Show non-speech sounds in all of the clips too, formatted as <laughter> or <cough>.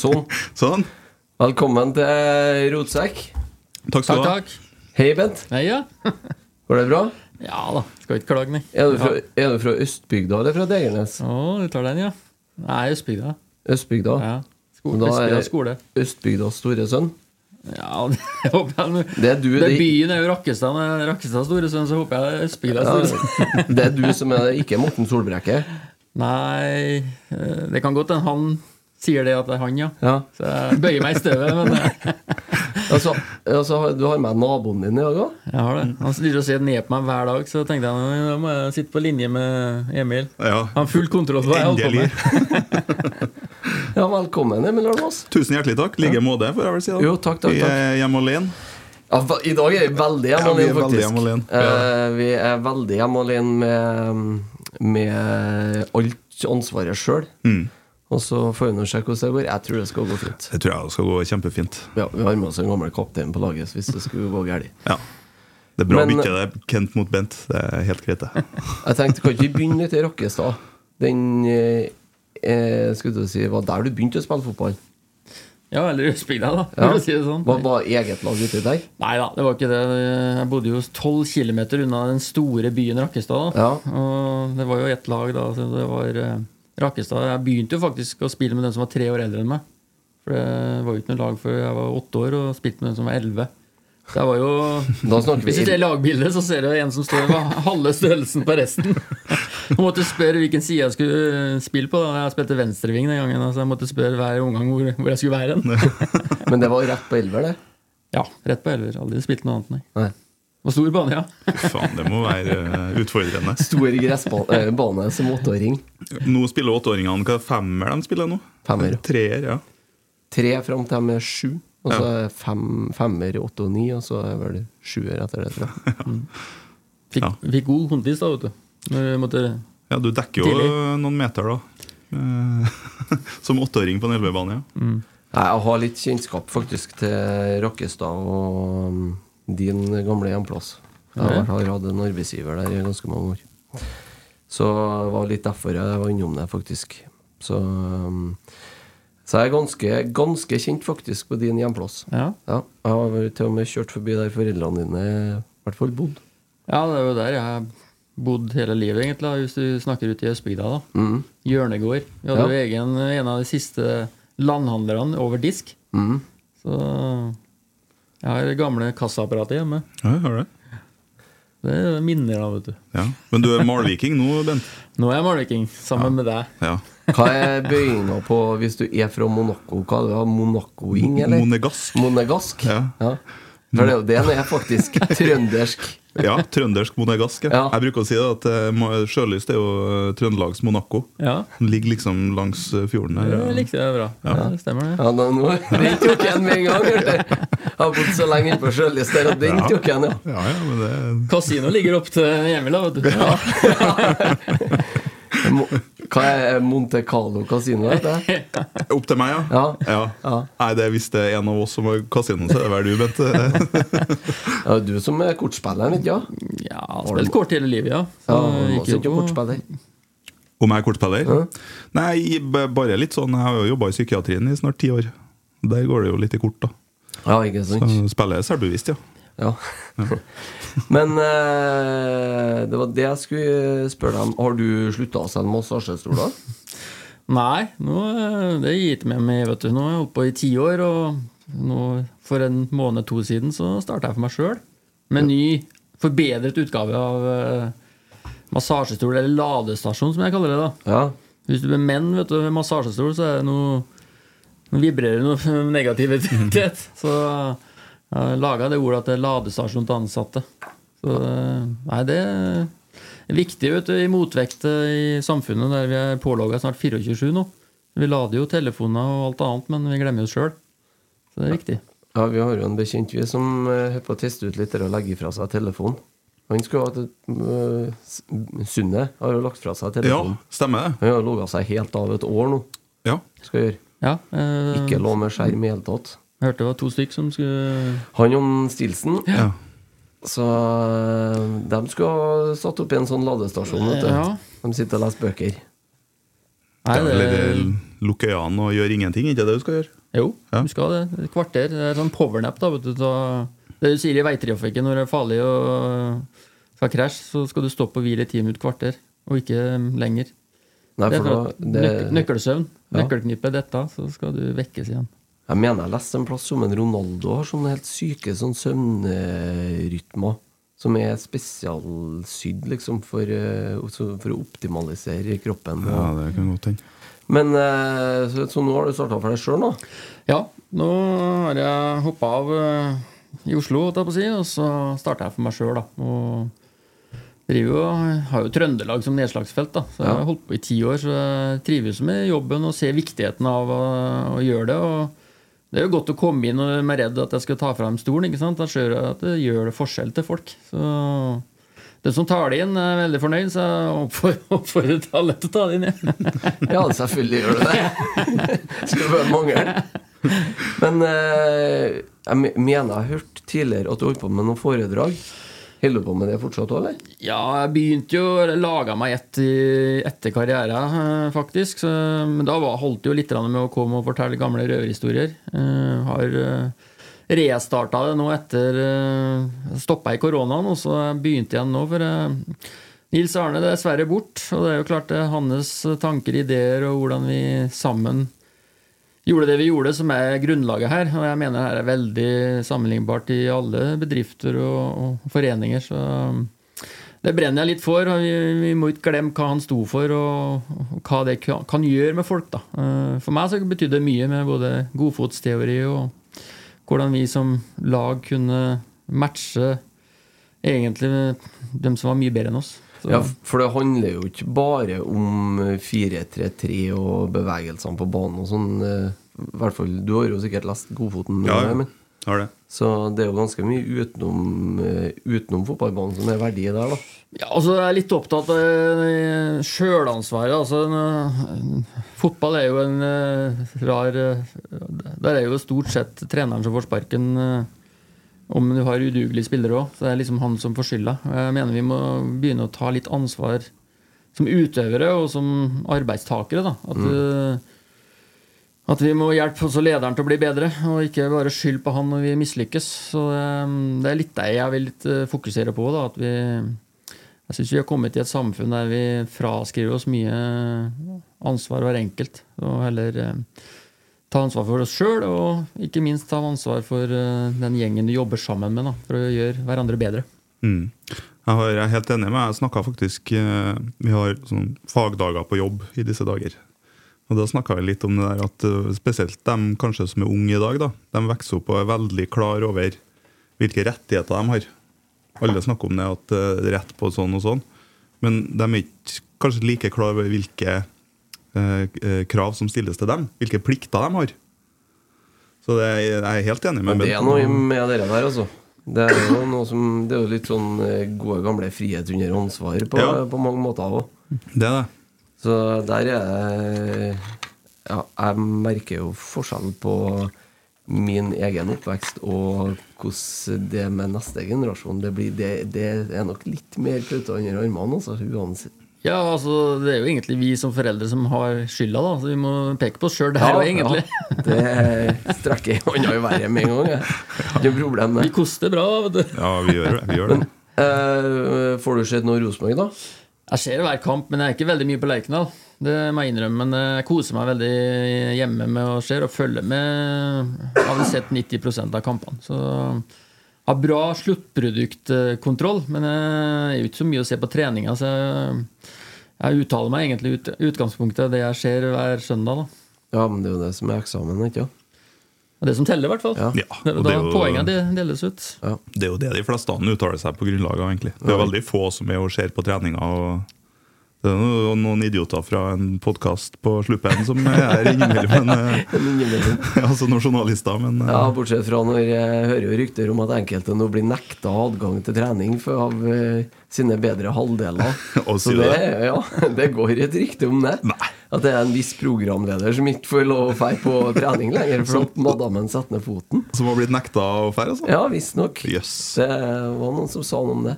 Sånn. <laughs> Sånn. Velkommen til Rotsekk. Takk skal du ha. Hei, Bent. Hei, ja. <laughs> Går det bra? Ja da, skal ikke klage, nei. Er du fra, er du fra Østbygda eller fra Degernes? Å, du tar den, ja. Nei, Østbygda. Østbygda? Ja. Skole, Da er Østbygda skole. Østbygdas store sønn? Ja, <laughs> det håper jeg. Det er du, det det- Byen er jo Rakkestad. Er Rakkestad store sønn, så håper jeg det er Østbygda Ja, store sønn. det er du som er det, ikke Morten Solbrekke? Nei, eh, det kan godt hende han sier det at det er han, ja. Ja. Så jeg bøyer meg i støvet, men eh, <laughs> Altså, altså, du har med naboen din i dag òg? jeg har det. Han driver og ser ned på meg hver dag, så tenkte jeg nå må jeg sitte på linje med Emil. Ja. Han har full kontroll på hva jeg holder på med. <laughs> Ja, velkommen, Emil Arnås. Tusen hjertelig takk. Like måte, får jeg vel si. da. Jo, takk, takk, Vi takk. er hjemme alene. Ja, I dag er vi veldig hjemme Ja, vi alene, er veldig faktisk. hjemme alene. Eh, vi er veldig hjemme alene med, med alt ansvaret sjøl. Mm. Og så får vi nå sjekke hvordan det går. Jeg tror det skal gå fint. Det tror jeg skal gå kjempefint. Ja, Vi har med oss en gammel kaptein på laget hvis det skulle gå galt. Ja. Det er bra Men- bytte, det. Kent mot Bent. Det er helt greit, det. <laughs> Jeg tenkte, kan ikke vi begynne litt i Rakkestad? Den eh, eh, skulle du si, var der du begynte å spille fotball? Ja, eller Østbygda, da, Ja. for å si det sånn. Var, var eget lag uti der? Nei da, det var ikke det. Jeg bodde jo 12 km unna den store byen Rakkestad. da. Ja. Og det var jo ett lag, da. Så det var eh, Rakkestad. Jeg begynte jo faktisk å spille med den som var tre år eldre enn meg. For det var jo ikke noe lag før jeg var åtte år, og spilte med den som var elleve. Det var jo <laughs> Hvis du ser lagbildet, så ser du en som står med halve størrelsen på resten. <laughs> Jeg måtte spørre hvilken side jeg skulle eh, spille på. Jeg spilte venstreving den gangen. Så jeg måtte spørre hver omgang hvor, hvor jeg skulle være hen. <laughs> Men det var rett på elver, det? Ja, rett på elver. Aldri spilt noe annet, nei. Nei. Var stor bane, ja. Faen, det må være eh, utfordrende. Stor gressbane som åtteåring. Nå spiller åtteåringene hva femmer de spiller nå? Femmer. Treer, ja. Tre fram til de er sju. Og så Ja. fem, femmer, åtte og ni, og så er vel sjuer etter det. tror jeg. <laughs> Fikk, Ja. fikk god kondis da, vet du. Måtte Ja, du dekker jo Tidlig. noen meter, da. Eh, <laughs> Som åtteåring på en elvebane, ja. Mm. Jeg har litt kjennskap faktisk til Rakkestad og um, din gamle hjemplass. Jeg har, har hatt en arbeidsgiver der i ganske mange år. Så det var litt derfor jeg var innom det, faktisk. Så, um, så jeg er ganske, ganske kjent faktisk på din hjemplass. Ja. Ja, jeg har til og med kjørt forbi der foreldrene dine i hvert fall bodd. ja, det er jo der jeg har bodd hele livet, egentlig, hvis du snakker ute i Østbygda. da. Mm. Hjørnegård. Vi hadde Ja. jo egen, en av de siste landhandlerne over disk. Mm. Så jeg har det gamle kassaapparatet hjemme. ja har det. Det er minner, da, vet du. Ja. Men du er malviking nå, Bent? Nå er jeg malviking, sammen med deg. Ja. Hva er bøyinga på hvis du er fra Monaco? Hva er det? Monaco-ing, eller? Monegask. Monegask? Ja. Ja. For det er jo det den er, faktisk. <laughs> Trøndersk. Ja, trøndersk monegask. Ja. Ja. Jeg bruker å si det at eh, Sjølyst er jo eh, Trøndelags Monaco. Ja, Den ligger liksom langs eh, fjorden her. det ja. likte jeg bra. Ja, det stemmer det. Ja, nå, nå, Den tok jeg med en gang. hørte jeg. Jeg har bodd så lenge inne på Sjølyst der, og den tok jeg, ja. Ja, ja, men det Kasino ligger opp til Emil, da, vet du. Ja. <laughs> Hva er Monte Carlo kasino? <laughs> opp til meg, ja? Ja. ja. Ja. Nei, det visste Hvis det er en av oss som har kasino, så er det vel du, Bente. <laughs> Ja, du som er kortspilleren, ikke sant? Ja, spilt kort hele livet, ja. Så Ja, ikke på- kortspiller. Om jeg er kortspiller? Nei, bare litt sånn. Jeg har jo jobba i psykiatrien i snart ti år. Der går det jo litt i kort, da. Ja, ikke Så sant? spiller jeg selvbevisst, ja. Ja. <laughs> Men eh, det var det jeg skulle spørre deg om. Har du slutta å selge massasjestoler? <laughs> Nei, nå, har det gitt med meg, vet du. Nå har jeg holdt på i ti år, og nå, for en måned to siden så starta jeg for meg sjøl med en ny, forbedret utgave av eh, massasjestol, eller ladestasjon, som jeg kaller det. da Ja. Hvis du er menn vet du, med massasjestol, så er det noe Nå vibrerer det noe <laughs> negativitet. Så har laga det ordet at det er ladestasjon til ansatte. Så eh, nei, det er viktig vet du, i motvekt i samfunnet der vi er pålogga snart 24-7 nå. Vi lader jo telefoner og alt annet, men vi glemmer oss sjøl. Så det er viktig. ja, vi har jo en bekjent vi som eh, holder på å teste ut litt det å legge fra seg telefonen. Han skulle ha et uh, Sunne har jo lagt fra seg Ja, stemmer det. Han har logga seg helt av et år nå. Ja. Skal gjøre. Ja, eh, Ikke lå med skjerm i hele tatt. Jeg hørte det var to stykk som skulle Han om Stilson ja. Så eh, de skulle ha satt opp i en sånn ladestasjon. Vet du. Ja. De sitter og leser bøker. Nei, det, Eller lukke øynene og gjøre ingenting, ikke det du skal gjøre? Jo, Ja. du skal det. Et kvarter. Det er sånn powernap, da. Vet du, Så det du sier i veitrafikken når det er farlig og skal krasje, så skal du stoppe og hvile i ti minutter, kvarter, og ikke lenger. Nei, det er for da, det, nøk nøkkelsøvn. Ja. Nøkkelknippet dette, så skal du vekkes igjen. Jeg mener jeg leste en plass om en Ronaldo har sånne helt syke sånn søvnrytmer. Som er spesialsydd liksom for, eh, for å optimalisere kroppen. Ja, det kan godt hende. Men eh, så, så nå har du starta for deg sjøl, nå? Ja, nå har jeg hoppa av eh, i Oslo, holdt jeg på å si, og så starta jeg for meg sjøl, da. Og driver jo, har jo Trøndelag som nedslagsfelt, da. Så jeg har holdt på i ti år, så jeg trives med jobben og ser viktigheten av å, å gjøre det. og det er jo godt å komme inn og være redd at jeg skal ta frem stolen. ikke sant? Da ser jeg at det gjør det forskjell til folk. Så den som tar det inn, er veldig fornøyd, så jeg oppfordrer, <laughs> alle til å ta det inn. Ja. Selvfølgelig gjør du det. <laughs> Skulle bare mangle. Men eh, jeg mener jeg har hørt tidligere at du holdt på med noen foredrag. Holder du på med det fortsatt òg, eller? Ja, jeg begynte jo å lage meg ett etter karrieren, eh, faktisk. Så, men da holdt det jo litt med å komme og fortelle gamle røverhistorier. Uh, har uh, restarta det nå etter uh, Stoppa i koronaen, og så begynte igjen nå. For uh, Nils Arne er dessverre bort, og det er jo klart det er hans tanker, ideer og hvordan vi sammen gjorde det vi gjorde, som er grunnlaget her. Og jeg mener det her er veldig sammenlignbart i alle bedrifter og, og foreninger. Så um, det brenner jeg litt for. og Vi, vi må ikke glemme hva han sto for, og, og hva det kan, kan gjøre med folk. da. Eh, For meg så betydde det mye med både godfotsteori og hvordan vi som lag kunne matche egentlig dem som var mye bedre enn oss. Så, Ja, for det handler jo ikke bare om 4-3-3 og bevegelsene på banen og sånn. eh, I hvert fall, Du har jo sikkert lest Godfoten. Ja, men, har det. så det er jo ganske mye utenom, eh, utenom fotballbanen som er verdi der, da. Ja, altså Jeg er litt opptatt av eh, sjølansvaret. Altså, fotball er jo en rar Der er jo stort sett treneren som får sparken. Eh, om du har udugelige spillere òg. Så det er liksom han som får skylda. Jeg mener vi må begynne å ta litt ansvar som utøvere og som arbeidstakere. da At, mm. at vi må hjelpe også lederen til å bli bedre, og ikke bare skylde på han når vi mislykkes. Så eh, Det er litt det jeg vil litt eh, fokusere på. da At vi Jeg syns vi har kommet til et samfunn der vi fraskriver oss mye ansvar hver enkelt. Og heller eh, ta ansvar for oss sjøl, og ikke minst ta ansvar for eh, den gjengen du jobber sammen med, da, for å gjøre hverandre bedre. Mm. Jeg, er helt enig med Jeg snakket faktisk eh, Vi har sånn fagdager på jobb i disse dager. Og Da snakka vi litt om det der at eh, spesielt dem kanskje som er unge i dag, da, de vokser opp og er veldig klar over hvilke rettigheter de har. Alle snakker om det at rett på sånn og sånn, men de er ikke kanskje like klar over hvilke eh, eh, krav som stilles til dem. Hvilke plikter de har. Så det er, jeg er helt enig med Men det er noe med det der, altså. Det er jo noe som Det er jo litt sånn eh, gode, gamle frihet under ansvar på, Ja. på mange måter òg. Det er det. Så der er Ja, jeg merker jo forskjell på min egen oppvekst og hvordan det med neste generasjon Det, blir, det, det er nok litt mer kløte under armene, altså. Uansett. Ja, altså, Det er jo egentlig vi som foreldre som har skylda, da. Så vi må peke på oss sjøl der òg, egentlig. Ja, det strekker jeg hånda i været med en gang. det Ikke jo problem Vi koster bra, vet du. Ja, vi gjør, det. vi gjør det. Eh, Får du sett noe Rosenborg, da? Jeg ser hver kamp, men jeg er ikke veldig mye på Lerkendal. Det må jeg innrømme, men jeg koser meg veldig hjemme med å se og følge med. Jeg har vel sett 90% av kampene. Så har bra sluttproduktkontroll, men det er jo ikke så mye å se på treninga. Så jeg, jeg uttaler meg egentlig ut utgangspunktet det jeg ser hver søndag. da. Ja, men det er jo det som er eksamen, ikke sant? er det som teller, i hvert fall. Ja. Ja, Det det da er jo- poenget de- deles ut. Det er jo det de fleste uttaler seg på grunnlag av, egentlig. Det er veldig få som er og ser på treninga. og Det er no- noen idioter fra en podkast på Sluppen som er innimellom. <laughs> Eh, <laughs> altså noen journalister, men eh, Ja, bortsett fra når jeg hører jo rykter om at enkelte nå blir nekta adgang til trening for, av uh, sine bedre halvdeler. <laughs> Så det, det, ja, det går et rykte om det. At det er en viss programleder som ikke får lov å dra på trening lenger for at madammen setter ned foten. som har blitt nekta å fære, altså? Ja, visstnok. Yes. Det var noen som sa noe om det.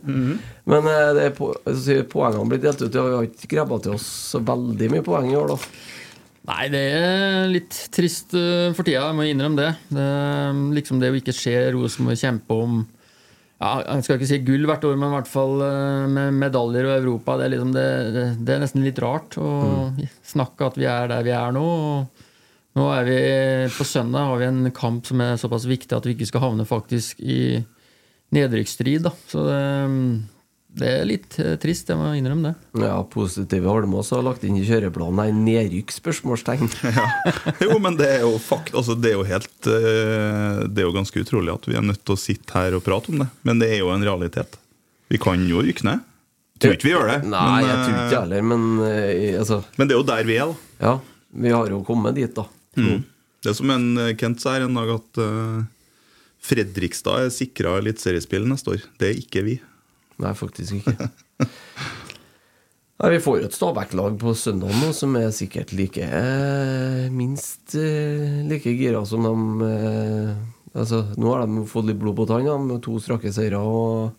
Men eh, det er på, altså, poengene blir delt ut. Vi har ikke grabba til oss så veldig mye poeng i år, da. Nei, det er litt trist eh, for tida, jeg må innrømme det. det er liksom det å ikke se Rosenborg kjempe om ja, Jeg skal ikke si gull hvert år, men i hvert fall eh, med medaljer og Europa. Det er, liksom det, det, det er nesten litt rart å snakke at vi er der vi er nå. Nå er vi På søndag har vi en kamp som er såpass viktig at vi ikke skal havne faktisk i nedrykksstrid. Så det, det er litt eh, trist, jeg må innrømme det. Ja, Positive Holmås har lagt inn i kjøreplanen ei nedrykk? spørsmålstegn. <laughs> Jo, men det er jo fakt, altså det er jo helt eh, Det er jo ganske utrolig at vi er nødt til å sitte her og prate om det. Men det er jo en realitet. Vi kan jo rykke ned. Tror ikke vi gjør det. Nei, men, jeg tror ikke eh, heller, men altså men det er jo der vi er, da. Ja, vi har jo kommet dit, da. Mm. Det er som en Kent sa her en dag, at uh, Fredrikstad er sikra eliteseriespill neste år. Det er ikke vi. Nei, faktisk ikke. Nei, Vi får jo et Stabæk-lag på søndag nå som er sikkert like eh, minst eh, like gira som de eh, Altså, Nå har de fått litt blod på tann, med to strake seire, og,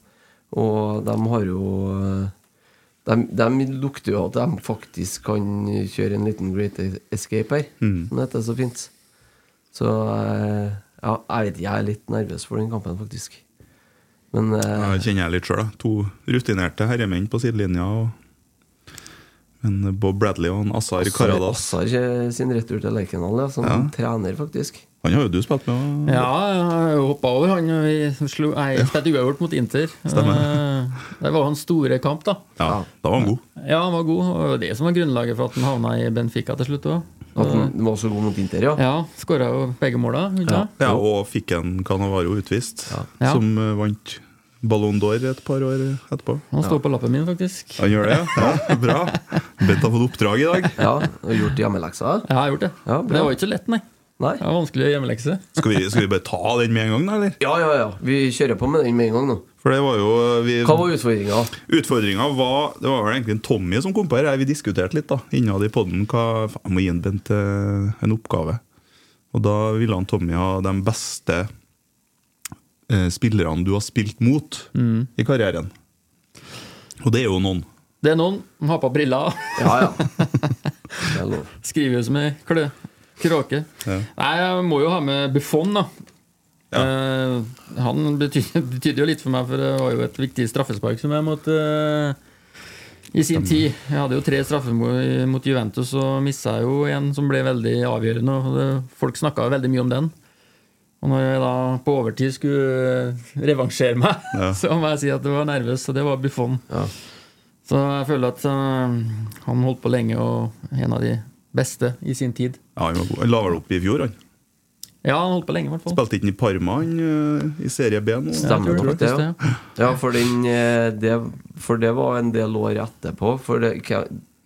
og de har jo eh, de, de lukter jo at de faktisk kan kjøre en liten great escape her, Mm. som det heter så fint. Så eh, ja, jeg vet jeg er litt nervøs for den kampen, faktisk. Men ja, det kjenner jeg litt sjøl. To rutinerte herremenn på sidelinja. og- Men Bob Bradley og en Assar Karadas Assar eh, sin retur til Lerkendal, ja, som Ja. trener, faktisk. Han har jo du spilt med. og- Ja, jeg hoppa over han. Vi slo, jeg spilte uavgjort mot Inter. Stemmer. Eh, Det var hans store kamp, da. Ja, da var han god. Ja, han var god. Og det som var grunnlaget for at han havna i Benfica til slutt òg. At han var så god mot Inter, ja. Ja, skåra jo begge måla. Ja. Ja, Og fikk en Canavaro utvist, Ja. som eh, vant Ballon d'Or et par år etterpå. Han står på lappen min, faktisk. Han gjør det, ja? ja bra. Bent har fått oppdrag i dag. Ja, og gjort hjemmeleksa. Jeg har gjort det. Ja, det var ikke så lett, nei. Nei? Det var vanskelig hjemmelekse. Skal vi, skal vi bare ta den med en gang, da, eller? Ja, ja, ja. Vi kjører på med den med en gang nå. For det var jo vi, Hva var utfordringa? Utfordringa var Det var vel egentlig en Tommy som kom på her. Vi diskuterte litt da innad i poden. Jeg må gi en Bent en oppgave. Og da ville han Tommy ha de beste spillerne du har spilt mot i karrieren. Og det er jo noen. Det er noen som har på briller. Ja, ja. <laughs> Er. Skriver jo som ei klø. Kråke. Ja. Nei, jeg må jo ha med Buffon, da. Eh, han betydde, <laughs> betydde jo litt for meg, for det var jo et viktig straffespark som jeg måtte eh, I sin tid. Jeg hadde jo tre straffer mot, mot Juventus og missa jo en som ble veldig avgjørende. Og det, folk snakka veldig mye om den. Og når jeg da på overtid skulle revansjere meg, <laughs> Ja. så må jeg si at det var nervøs, og det var Buffon. Ja. Så jeg føler at eh, han holdt på lenge og en av de beste i sin tid. Ja, han var god. Han la vel opp i fjor, han. Ja, han holdt på lenge, i hvert fall. Spilte ikke han i Parma han, eh, i serie B nå? Stemmer nok det, ja. ja for, den, eh, det, for det var en del år etterpå. For det,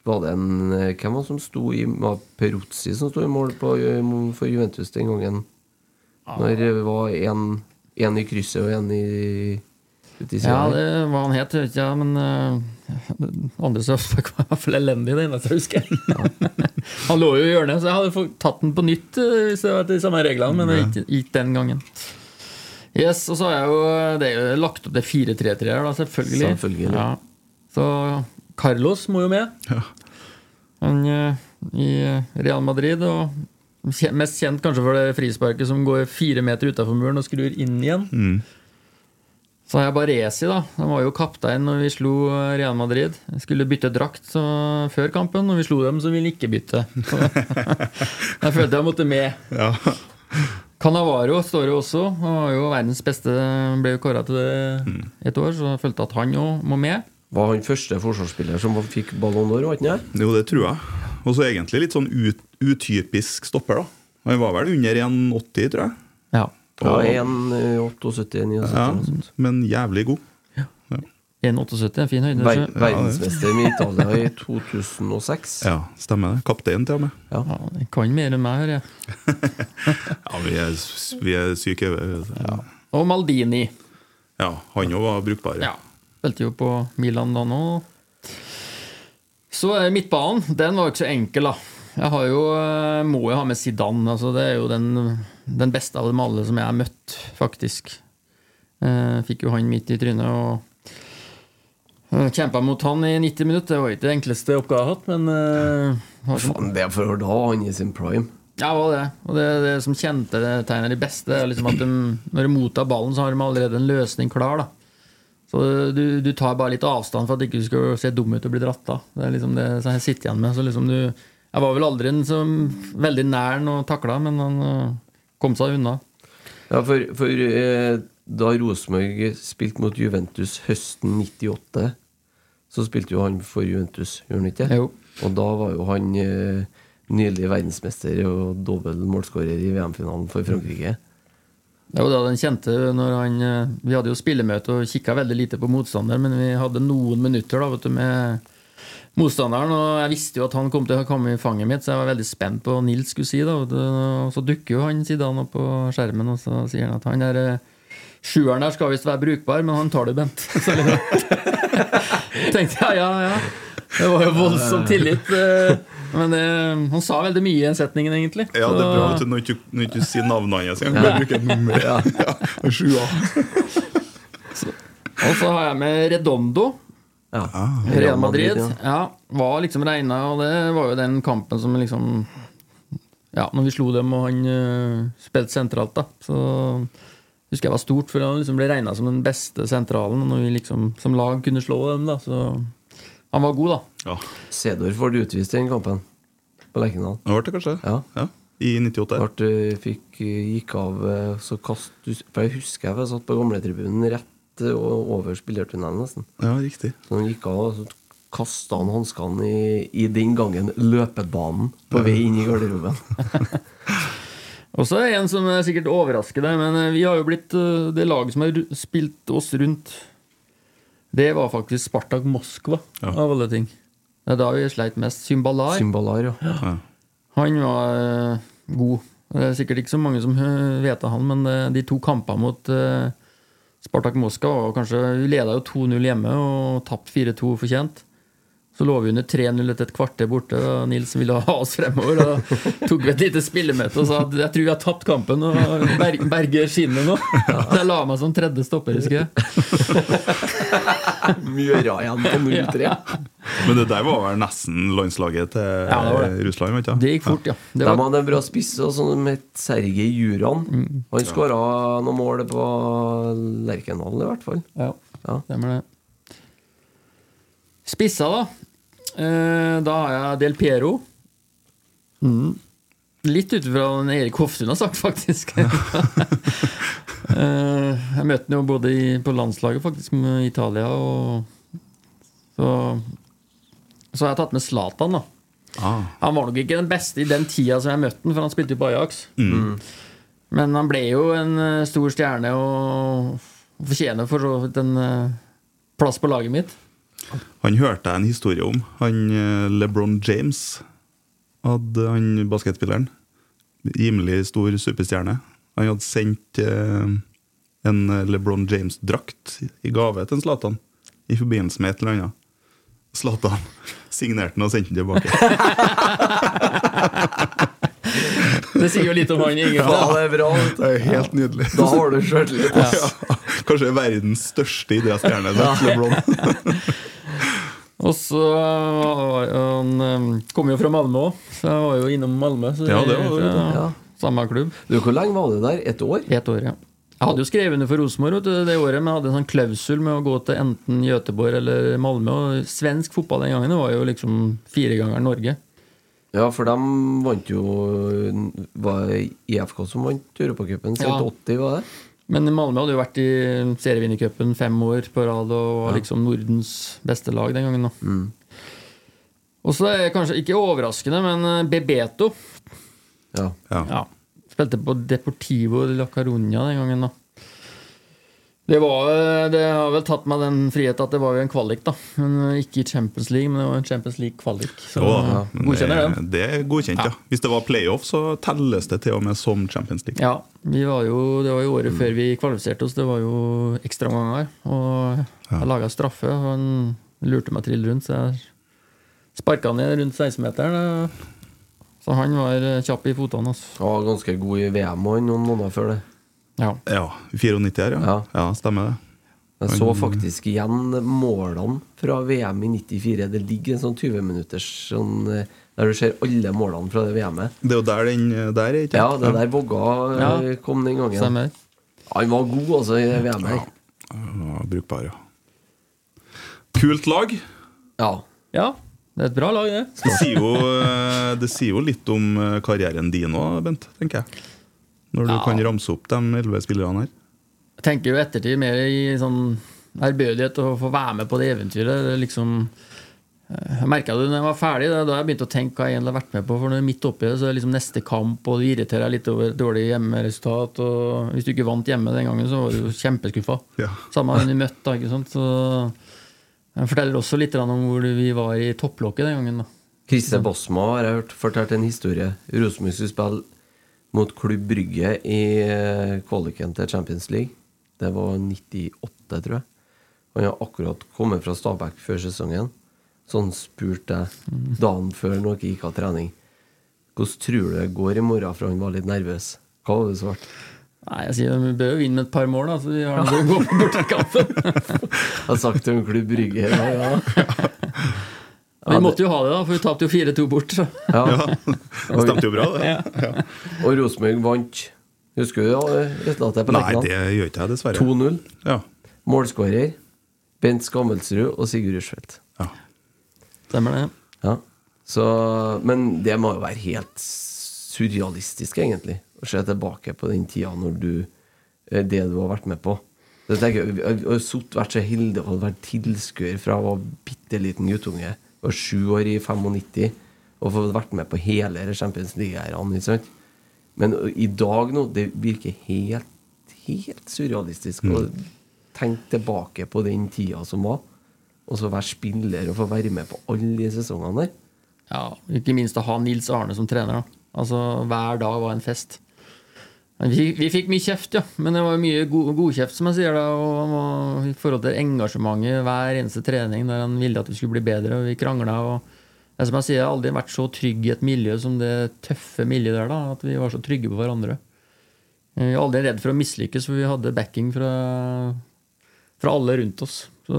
var det en, eh, hvem var det som sto i Peruzzi som sto i mål på, eh, for Juventus den gangen? Når det var en, en i krysset og en i Ja, det var han het, vet ikke men uh, <laughs> andre Søfberg <laughs> var i hvert fall elendig, det eneste jeg husker. <laughs> han lå jo i hjørnet, så jeg hadde fått tatt den på nytt eh, hvis det var de samme reglene, men det gikk den gangen. Yes, og så har jeg jo Det er jo lagt opp til 4-3-3 her, da, selvfølgelig. Selvfølgelig. Ja. Så Carlos må jo med. Ja. Han uh, i Real Madrid, og mest kjent kanskje for det frisparket som går fire meter utafor muren og skrur inn igjen. Mm. Så har jeg Baresi, da. Han var jo kaptein når vi slo Real Madrid. Jeg skulle bytte drakt så, før kampen. Når vi slo dem, så ville han ikke bytte. <laughs> Jeg følte jeg måtte med. Ja. Canavaro står jo også. Han var jo verdens beste, ble jo kåra til det et år, så jeg følte at han òg må med. Var han første forsvarsspiller som fikk Ballon d'Or? Jo, det tror jeg. Og så egentlig litt sånn ut, utypisk stopper, da. Han var vel under 1,80, tror jeg. Ja. Ja, 1,78-79. Ja, men jævlig god. 1,78 er fin høyde. Ver verdensmester med Italia i <laughs> 2006. Ja, stemmer det. Kaptein, til og med. Ja, han kan mer enn meg, hører jeg. <laughs> Ja, vi er, vi er syke. Ja. Og Maldini. ja, han òg var brukbar. Ja. Spilte jo på Milan da nå. Så er midtbanen. Den var jo ikke så enkel, da. Jeg har jo, eh, må jo ha med Zidane. Altså, det er jo den, den beste av dem alle som jeg har møtt, faktisk. Eh, fikk jo han midt i trynet og uh, kjempa mot han i 90 minutter. Det var ikke det enkleste oppgaven jeg har hatt, men eh, har Faen, det er for da ha han i sin prime. ja, det var det. Og det, det som kjente det tegner de beste, er liksom at de, når de mottar ballen, så har de allerede en løsning klar. da Så du, du tar bare litt avstand for at du ikke skal se dum ut og bli dratt av. Det er liksom det jeg sitter igjen med. Så liksom du, jeg var vel aldri en som veldig nær han og takla, men han øh, kom seg unna. Ja, for, for eh, da Rosenborg spilte mot Juventus høsten 98, så spilte jo han for Juventus, gjorde han ikke? Jo. Og da var jo han eh, nylig verdensmester og dobbel målskårer i VM-finalen for Frankrike. Det var da den kjente når han øh, Vi hadde jo spillemøte og kikka veldig lite på motstanderen, men vi hadde noen minutter da, du, med motstanderen, og jeg visste jo at han kom til å komme i fanget mitt, så jeg var veldig spent på hva Nils skulle si. da, du. Og så dukker jo han Zidane opp på skjermen, og så sier han at han der eh, sjueren der skal visst være brukbar, men han tar det, Bent. <laughs> Så <laughs> tenkte jeg, ja, ja, ja. Det var jo voldsom tillit. eh, Men det, han sa veldig mye i den setningen, egentlig. Ja, det er bra at vet du, når du ikke- ikke sier navnet hans. engang. bare bruke et nummer. Ja. <laughs> Ja, sjua. <laughs> Og så har jeg med Redondo. Ja. Real Madrid. ja. Ja, var liksom regna, og det var jo den kampen som liksom Ja, når vi slo dem og han uh, spilte sentralt, da, så husker jeg var stort, for han liksom ble regna som den beste sentralen. Når vi liksom som lag kunne slå dem, da, så Han var god, da. Ja, får du utvist i den kampen på Lerkendal. det ble det kanskje? Ja. I 98. Ble, fikk, eh, gikk av eh, så kast For jeg husker jeg satt på gamletribunen rett eh, over spillertunnelen, nesten. Ja, riktig. Så han gikk av, og så kasta han hanskene i, i den gangen løpebanen på vei inn i garderoben. <laughs> Og så er det en som er sikkert overrasker deg, men vi har jo blitt det laget som har spilt oss rundt. Det var faktisk Spartak Moskva, Ja. av alle ting. Det er da vi sleit mest. Symbalar. Symbalar, ja. Ja. Han var uh, god. Det er sikkert ikke så mange som eh, vet av han, men uh, de to kampene mot uh, Spartak Moskva var kanskje Vi leda jo 2-0 hjemme og tapte 4-2 fortjent. Så lå vi under 3-0 etter et kvarter borte, og Nils ville ha oss fremover. Og tok vi et lite spillemøte og sa at jeg tror vi har tapt kampen og ber berger skinnet nå. Så jeg la meg som tredje stopper, husker jeg. <laughs> Mjøra igjen på 0-3. Men det der var vel nesten landslaget til Ja, det det. Russland? vet? Det gikk fort, ja. Det De var, hadde en bra spiss og sånn som het Sergej Juran. Mm. Han skåra noen mål på Lerkendal, i hvert fall. ja, Ja. stemmer det. Spisser, da. Eh, da har jeg Del Piero. Mm. Litt ut fra hva Erik Hoftun har sagt, faktisk. <laughs> Eh, jeg møtte han jo både i, på landslaget faktisk med Italia og Så, så har jeg tatt med Zlatan, da. Ah. Han var nok ikke den beste i den tida som jeg møtte han, for han spilte jo på Ajax. Men han ble jo en eh, stor stjerne og fortjener for så vidt en eh, plass på laget mitt. Han hørte jeg en historie om. Han LeBron James, hadde han basketspilleren. Rimelig stor superstjerne. Han hadde sendt eh, en LeBron James-drakt i gave til en Zlatan i forbindelse med et eller annet. Zlatan signerte den og sendte den tilbake. <laughs> Det sier jo litt om han, egentlig. Ja, det er bra. Det er helt nydelig. Da har du sjøltillit. Ja. Kanskje verdens største idrettsstjerne. LeBron. <laughs> Og så han kom jo fra Malmö òg, så jeg var jo innom Malmö. Så Ja, det var det. ja. Samme klubb. Du, Hvor lenge var du der? Et år? Ett år, ja. Jeg hadde jo skrevet under for Rosenborg det året, men jeg hadde en sånn klausul med å gå til enten Göteborg eller Malmö. Og svensk fotball den gangen var jo liksom fire ganger Norge. Ja, for de vant jo Var det IFK som vant Europacupen? Ja. 80, var det? Men Malmö hadde jo vært i serievinnercupen fem år på rad og var liksom Nordens beste lag den gangen. da. Og så er det kanskje ikke overraskende, men eh, Bebeto Ja. Ja. ja, spilte på Deportivo de la Caruña den gangen. da. Det, var, eh, det har vel tatt meg den frihet at det var jo en kvalik, da. Men eh, Ikke i Champions League, men det var en Champions League-kvalik. Så Jo godkjenner det, den. det er godkjent, ja. Hvis det var playoff, så telles det til og med som Champions League. Ja, vi var jo, det var jo året før vi kvalifiserte oss. Det var jo ekstraomganger. Og jeg laga straffe, og han lurte meg trill rundt, så jeg sparka han ned rundt 16-meteren. Så han var eh, kjapp i fotene. Altså. Ganske god i VM òg, noen måneder før det. Ja. Ja, 94 her, ja. Ja. ja. Stemmer det. Jeg så faktisk igjen målene fra VM i 94. Det ligger en sånn 20 minutters sånn, eh, der du ser alle målene fra det VM-et. Det er jo der den der er, ikke Ja, det der Vågga eh, Ja. kom den gangen. Stemmer. Han var god altså i det VM-et. her. Ja, brukbar, ja. Kult lag. Ja. Ja, det er et bra lag, det. Det sier jo, eh, det sier jo litt om eh, karrieren din òg, Bent, tenker jeg. Når du Ja. kan ramse opp de elleve spillerne her. Jeg tenker jo ettertid mer i sånn ærbødighet å få være med på det eventyret. Det er liksom eh, Jeg merka det når jeg var ferdig, er da jeg begynte å tenke hva jeg egentlig har vært med på. For når du er midt oppi det, så er det liksom neste kamp, og du irriterer deg litt over dårlig hjemmeresultat. Og hvis du ikke vant hjemme den gangen, så var du kjempeskuffa. Ja. Samme hvem du møtte, da. ikke sant? Så jeg forteller også litt om hvor vi var i topplokket den gangen. da. Christer Bosma har jeg hørt fortalt en historie. Rosenborg skulle spille mot Klubb Brygge i eh, kvaliken til Champions League. Det var 98, tror jeg. Han har akkurat kommet fra Stabæk før sesongen. Så han spurte jeg dagen før når dere gikk av trening Hvordan tror du det går i morgen, for han var litt nervøs. Hva var det svart? Nei, jeg sier Vi bør jo vinne med et par mål, da, så vi har noe å gå på bortekampen. <laughs> Jeg har sagt til en Klubb Brygge ja, ja. <laughs> Vi måtte jo ha det, da, for vi tapte jo 4-2 bort. Så. ja. Det stemte jo bra, det. Ja. Og Rosenborg vant. Husker du ja, resultatet på Nei, det gjør ikke jeg, dessverre. 2-0. Ja. Målskårer Bent Skammelsrud og Sigurd Rushfeldt. Ja. Stemmer det. Ja. Så, men det må jo være helt surrealistisk, egentlig, å se tilbake på den tida når du eh, Det du har vært med på. Det jeg tenker, jeg jeg har vært så heldig å ha vært tilskuer fra jeg var bitte liten guttunge. Var sju år i 95 og fått vært med på hele Champions League-æraen. Men i dag nå, det virker helt, helt surrealistisk å tenke tilbake på den tida som var. Og så være spiller og få være med på alle de sesongene der. Ja, Ikke minst å ha Nils Arne som trener. da. Altså, Hver dag var en fest. Vi, vi fikk mye kjeft, ja. Men det var mye god, godkjeft, som jeg sier. da, og og I forhold til engasjementet hver eneste trening, der han ville at vi skulle bli bedre, og vi krangla. Jeg, som jeg sier, jeg har aldri vært så trygg i et miljø som det tøffe miljøet der. da, At vi var så trygge på hverandre. Vi var aldri redd for å mislykkes, for vi hadde backing fra, fra alle rundt oss. Så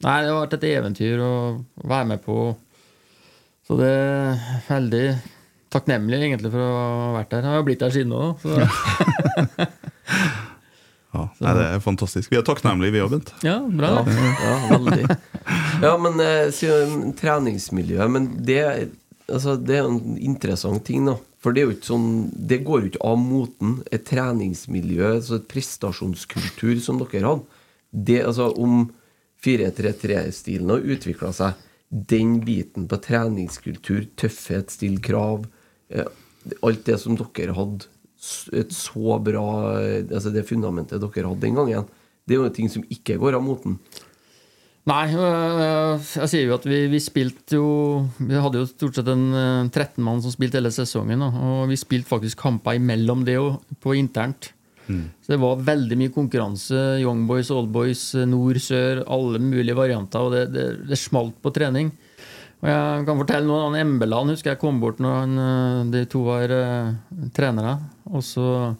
Nei, det har vært et eventyr å være med på. Så det er veldig takknemlig egentlig for å ha vært der. Jeg har blitt der siden òg, <laughs> Ja. Nei, det er fantastisk. Vi er takknemlige, vi òg, Bent. ja, bra. Ja, ja veldig. Ja, men eh, siden treningsmiljø Men det, altså, det er en interessant ting, da. For det er jo ikke sånn Det går jo ikke av moten. Et treningsmiljø, altså et prestasjonskultur som dere hadde. Det, altså, om 4-3-3-stilen har utvikla seg, den biten på treningskultur, tøffhet, stille krav Alt det som dere hadde et så bra Altså det fundamentet dere hadde den gangen, det er jo ting som ikke går av moten. Nei, øh, jeg sier jo at vi, vi spilte jo Vi hadde jo stort sett en øh, 13 mann som spilte hele sesongen. Og vi spilte faktisk kamper imellom det jo, på internt. Så det var veldig mye konkurranse. Young boys, old boys, nord, sør, alle mulige varianter. Og det, det, det smalt på trening. Og jeg kan fortelle noe. Han Embeland husker jeg kom bort når han, øh, de to var uh, trenere. Og så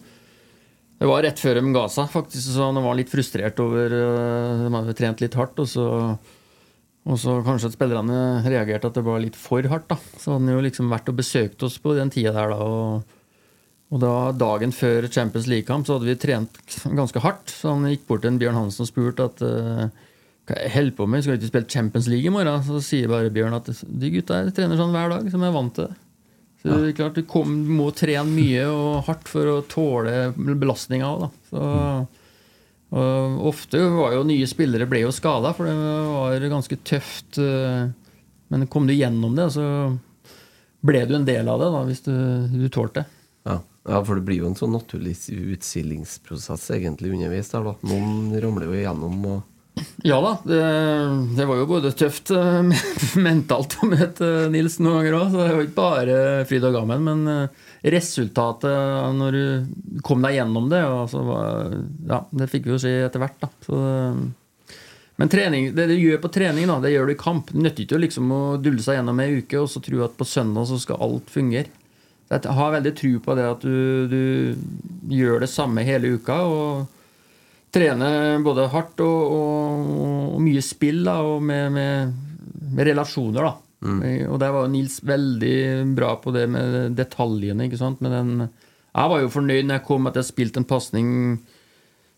Det var rett før de ga seg, faktisk. Så han var litt frustrert over uh, De hadde trent litt hardt. Og så, og så kanskje at spillerne reagerte at det var litt for hardt. da Så han jo liksom vært og besøkt oss på den tida der, da. Og, og da Dagen før Champions League-kamp så hadde vi trent ganske hardt. Så han gikk bort til en Bjørn Hansen og spurte at øh, hva jeg holder på med, skal ikke spille Champions League i morgen? Så sier bare Bjørn at de gutta trener sånn hver dag, som er vant til det. Så det er klart Du kom, må trene mye og hardt for å tåle belastninga òg, ofte var jo nye spillere ble jo skada, for det var ganske tøft. øh, Men kom du gjennom det, så ble du en del av det, da, hvis du, du tålte det. Ja. ja, for det blir jo en sånn naturlig utsilingsprosess egentlig underveis der, da. Noen ramler jo igjennom og Ja da, det, det var jo både tøft eh, <laughs> mentalt å møte Nils noen ganger òg, det var ikke bare fryd og gammen. Men eh, resultatet når du kom deg gjennom det, altså, ja, det fikk vi jo se etter hvert. så, eh, Men trening, det du gjør på trening, da, det gjør du i kamp. Det nytter ikke liksom å dulle seg gjennom ei uke og så tro at på søndag så skal alt fungere. Jeg har veldig tro på det at du, du gjør det samme hele uka. og trene både hardt og, og, og mye spill da, og med, med, med relasjoner. da. Og der var Nils veldig bra på det med detaljene. ikke sant? Den, jeg var jo fornøyd når jeg kom at jeg spilte en pasning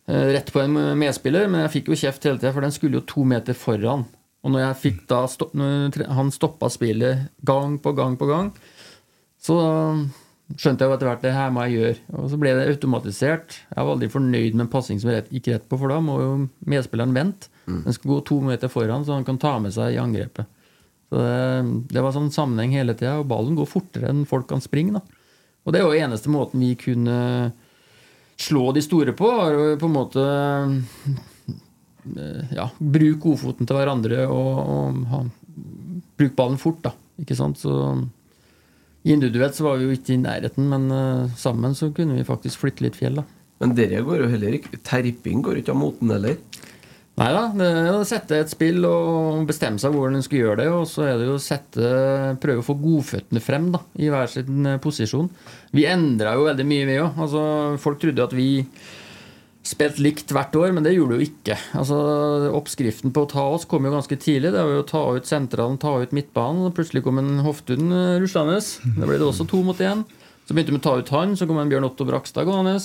eh, rett på en medspiller, men jeg fikk jo kjeft hele tida, for den skulle jo to meter foran. Og når jeg fikk da stopp, når han stoppa spillet gang på gang på gang, så skjønte jeg jo etter hvert det her må jeg gjøre. Og så ble det automatisert. Jeg var aldri fornøyd med en passing som jeg gikk rett på, for da må jo medspilleren vente. Den skal gå to meter foran, så han kan ta med seg i angrepet. Så det, det var sånn sammenheng hele tida, og ballen går fortere enn folk kan springe. da. Og det er jo eneste måten vi kunne slå de store på, var jo på en måte eh, ja, Bruk godfoten til hverandre og, og ha, bruk ballen fort, da. Ikke sant? Så Individuelt så var vi jo ikke i nærheten, men uh, sammen så kunne vi faktisk flytte litt fjell. da. Men dere går jo heller ikke Terping går ikke av moten heller. Nei da, det er å sette et spill og bestemme seg hvordan en skal gjøre det. Og så er det jo å sette, prøve å få godføttene frem da, i hver sin eh, posisjon. Vi endra jo veldig mye, vi òg. Altså, folk trodde at vi spilte likt hvert år, men det gjorde det jo ikke. Altså, Oppskriften på å ta oss kom jo ganske tidlig. Det var jo å ta ut sentralen, ta ut midtbanen. Og plutselig kom en Hoftun eh, ruslende. Da ble det også to mot én. Så begynte vi å ta ut han, så kom en Bjørn Otto Brakstad gående.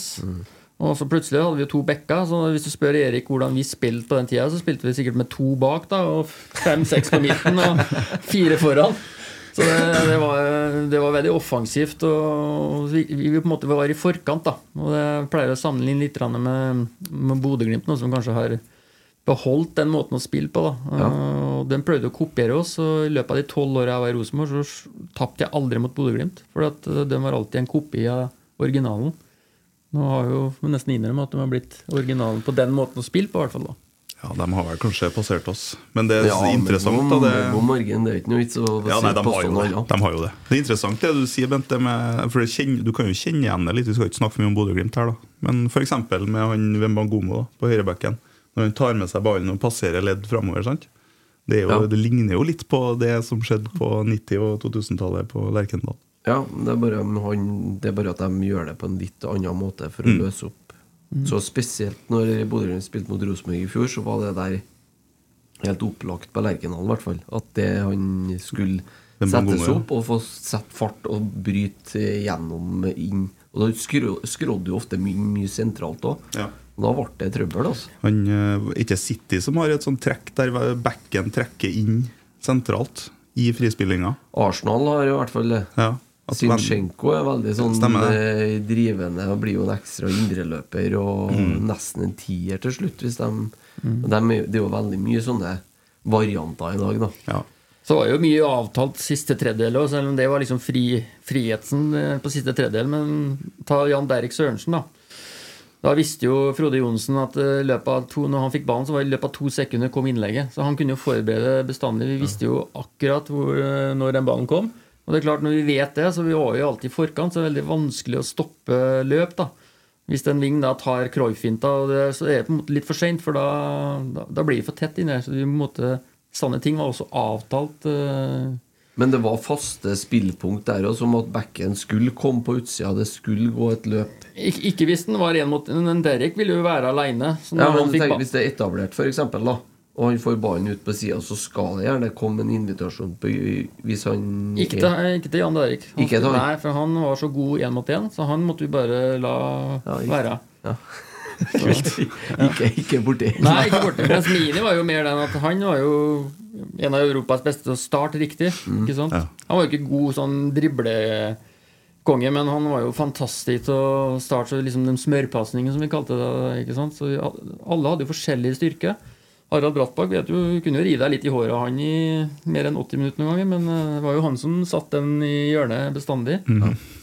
Og så plutselig hadde vi jo to bekker. Så hvis du spør Erik hvordan vi spilte på den tida, så spilte vi sikkert med to bak, da, og fem-seks på midten, og fire foran. Så det, det, var, det var veldig offensivt, og vi, vi på en måte var i forkant. da Og det pleier å sammenligne litt med, med Bodø-Glimt, som kanskje har beholdt den måten å spille på. da Og Den prøvde å kopiere oss, og i løpet av de tolv åra jeg var i Rosenborg, så tapte jeg aldri mot Bodø-Glimt. For at eh, den var alltid en kopi av originalen. Nå har jo nesten innrømme at de har blitt originalen på den måten å spille på. hvert fall da Ja, De har vel kanskje passert oss. Men det er Ja, interessant. men, da, det... God morgen, det er ikke noe vits å Ja, nei, de har, jo det. de har jo det. Det er interessant det du sier, Bente. Med, for kjenner, du kan jo kjenne igjen det litt. Vi skal ikke snakke for mye om Bodø-Glimt her, da. Men f.eks. med han Wembangomo på høyrebekken. Når han tar med seg ballen og passerer ledd framover. sant? Det, jo, Ja. det ligner jo litt på det som skjedde på 90- og 2000-tallet på Lerkendal. Ja, det er, bare, han, det er bare at de gjør det på en litt annen måte for å Mm. løse opp. Så spesielt når Bodø-Glimt spilte mot Rosenborg i fjor, så var det der helt opplagt på Lerkendal, i hvert fall. At det han skulle settes opp og få sette fart og bryte gjennom inn. Og da skrådde jo ofte mye, mye sentralt òg. Ja. Og da ble det trøbbel, altså. Han, eh, ikke City som har et sånt trekk der bekken trekker inn sentralt i frispillinga. Arsenal har i hvert fall det. Ja. Zinchenko er veldig sånn Stemmer eh, drivende og blir jo en ekstra indreløper og Mm. nesten en tier til slutt. Hvis de, de, er- det er jo veldig mye sånne varianter i dag, da. Ja. Så var jo mye avtalt siste tredjedel òg, selv om det var liksom fri, friheten eh, på siste tredjedel. Men ta Jan Derek Sørensen, da. Da visste jo Frode Johnsen at eh, løpet av to, når han fikk ballen, så var det i løpet av to sekunder kom innlegget. Så han kunne jo forberede bestandig. Vi visste jo akkurat hvor, når den ballen kom. Og det er klart, når vi vet det, så vi var jo alltid i forkant, så det er veldig vanskelig å stoppe løp, da. Hvis en ving da tar Cruyff-finta, så er det på en måte litt for seint, for da, da, da blir det for tett inni der. Så vi sånne ting var også avtalt. Uh... Men det var faste spillpunkt der også, som at backen skulle komme på utsida, det skulle gå et løp. Ik ikke hvis den var én mot Men Derek ville jo være aleine. Ja, men tenk, hvis det er etablert, eksempel, da, og han får ballen ut på sida, så skal det gjerne komme en invitasjon på hvis han Ikke til, ikke til Jan Derek. Han, Ikke til han? Nei, for han var så god én mot én, så han måtte vi bare la Ja, ikke- være. Ja. <laughs> ikke, ikke borti. Nei, ikke borti. Mens Mini var jo mer den at han var jo en av Europas beste til å starte riktig. Ikke sant? Ja. Han var jo ikke god sånn driblekonge, men han var jo fantastisk til å starte liksom den smørpasningen, som vi kalte det. ikke sant? Så vi- alle hadde jo forskjellig styrke. Harald Brattbakk vet jo, kunne jo rive deg litt i håret av han i mer enn 80 minutter noen ganger, men eh, det var jo han som satt den i hjørnet bestandig.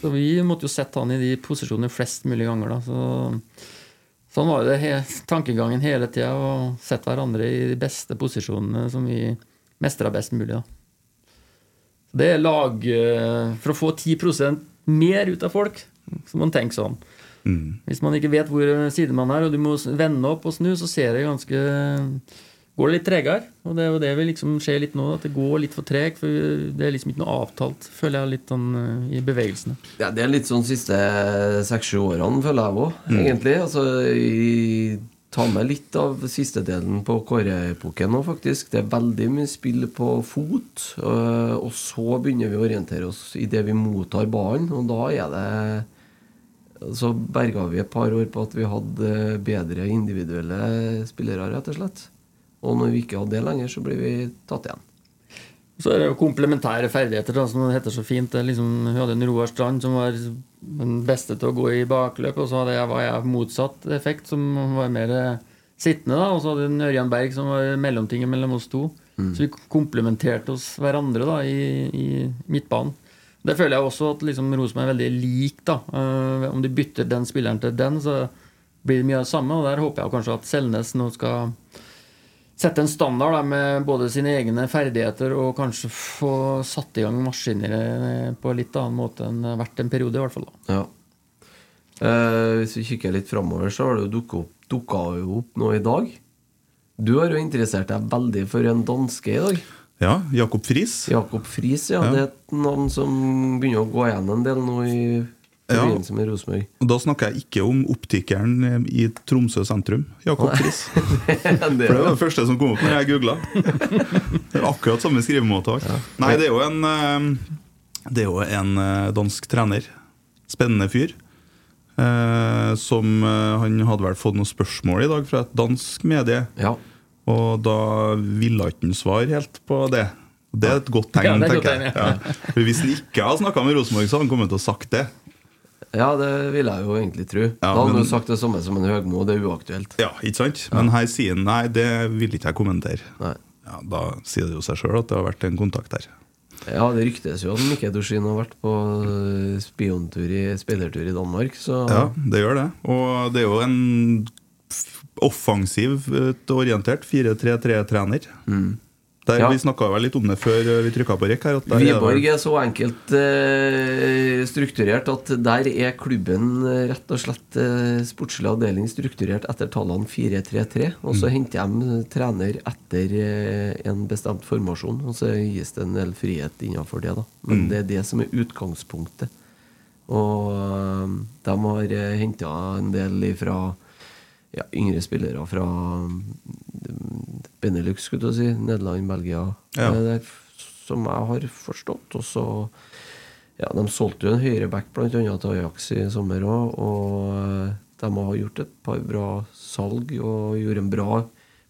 Så vi måtte jo sette han i de posisjonene flest mulig ganger. da, så... Sånn var det he tankegangen hele tida, å sette hverandre i de beste posisjonene som vi mestra best mulig. da. Så Det er lag eh, For å få 10% mer ut av folk, så må man tenke sånn. Hvis man ikke vet hvor side man er, og du må vende opp og snu, så ser det ganske går det litt tregere. Og det er jo det vi liksom ser litt nå, at det går litt for tregt. For det er liksom ikke noe avtalt, føler jeg, litt sånn eh, i bevegelsene. Ja, det er litt sånn siste seks-sju årene, føler jeg òg, egentlig. Altså, jeg tar med litt av siste delen på Kåre-epoken nå, faktisk. Det er veldig mye spill på fot. øh, Og så begynner vi å orientere oss i det vi mottar ballen, og da er det Så berga vi et par år på at vi hadde bedre individuelle spillere, rett og slett. Og når vi ikke hadde det lenger, så blir vi tatt igjen. Så er det jo komplementære ferdigheter, da, som det heter så fint. Det liksom, hun hadde en Roar Strand som var den beste til å gå i bakløp, og så hadde jeg, var jeg motsatt effekt, som var mer eh, sittende. da, Og så hadde hun Ørjan Berg som var mellomtinget mellom oss to. Så vi komplementerte oss hverandre da, i, i midtbanen. Det føler jeg også at liksom Rosenborg er veldig lik. da. Eh, om de bytter den spilleren til den, så blir det mye av det samme. Og der håper jeg kanskje at Selnes nå skal sette en standard da, med både sine egne ferdigheter og kanskje få satt i gang maskiner på en litt annen måte enn vært en periode, i hvert fall. da. Ja. Eh, hvis vi kikker litt framover, så har det jo dukket opp, dukka opp nå i dag. Du har jo interessert deg veldig for en danske i dag. Ja, Jakob Friis. Jakob Friis, ja. Ja. Det er et navn som begynner å gå igjen en del nå i Ja. med Rosenborg. Da snakker jeg ikke om optikeren i Tromsø sentrum. Jakob Friis. <laughs> det For det var det første som kom opp når jeg googla. Akkurat samme skrivemåte. Ja. Nei, det er jo en eh, Det er jo en eh, dansk trener. Spennende fyr. eh, Som Han hadde vel fått noen spørsmål i dag fra et dansk medie. Ja. Og da ville ikke han svare helt på det. Det er et godt tegn, Ja, er tenker jeg. Ja. For Hvis han ikke hadde snakka med Rosenborg, så hadde han kommet til å sagt det. ja, det vil jeg jo egentlig tro. da hadde han men- jo sagt det samme som en Høgmo, det er uaktuelt. Ja, ikke sant? Men her sier han nei, det vil ikke jeg kommentere. Nei. Ja, Da sier det jo seg sjøl at det har vært en kontakt der. Ja, det ryktes jo at Mikke Dorsin har vært på eh, spiontur i speidertur i Danmark, så Ja, det gjør det. Og det er jo en offensivt orientert 4-3-3-trener. Der Ja. Vi snakka litt om det før vi trykka på rekk her. Er Wiborg er så enkelt eh, strukturert at der er klubben eh, rett og slett eh, sportslig avdeling strukturert etter tallene 4-3-3. Og så henter de trener etter eh, en bestemt formasjon, og så gis det en del frihet innenfor det. da Men det er det som er utgangspunktet. Og eh, de har eh, henta en del fra ja, yngre spillere fra Benelux, skulle du si. Nederland, Belgia. Ja. Eh, det er som jeg har forstått. Og så ja, De solgte jo en høyreback blant annet til Ajax i sommer òg. Og eh, de har gjort et par bra salg og gjorde en bra,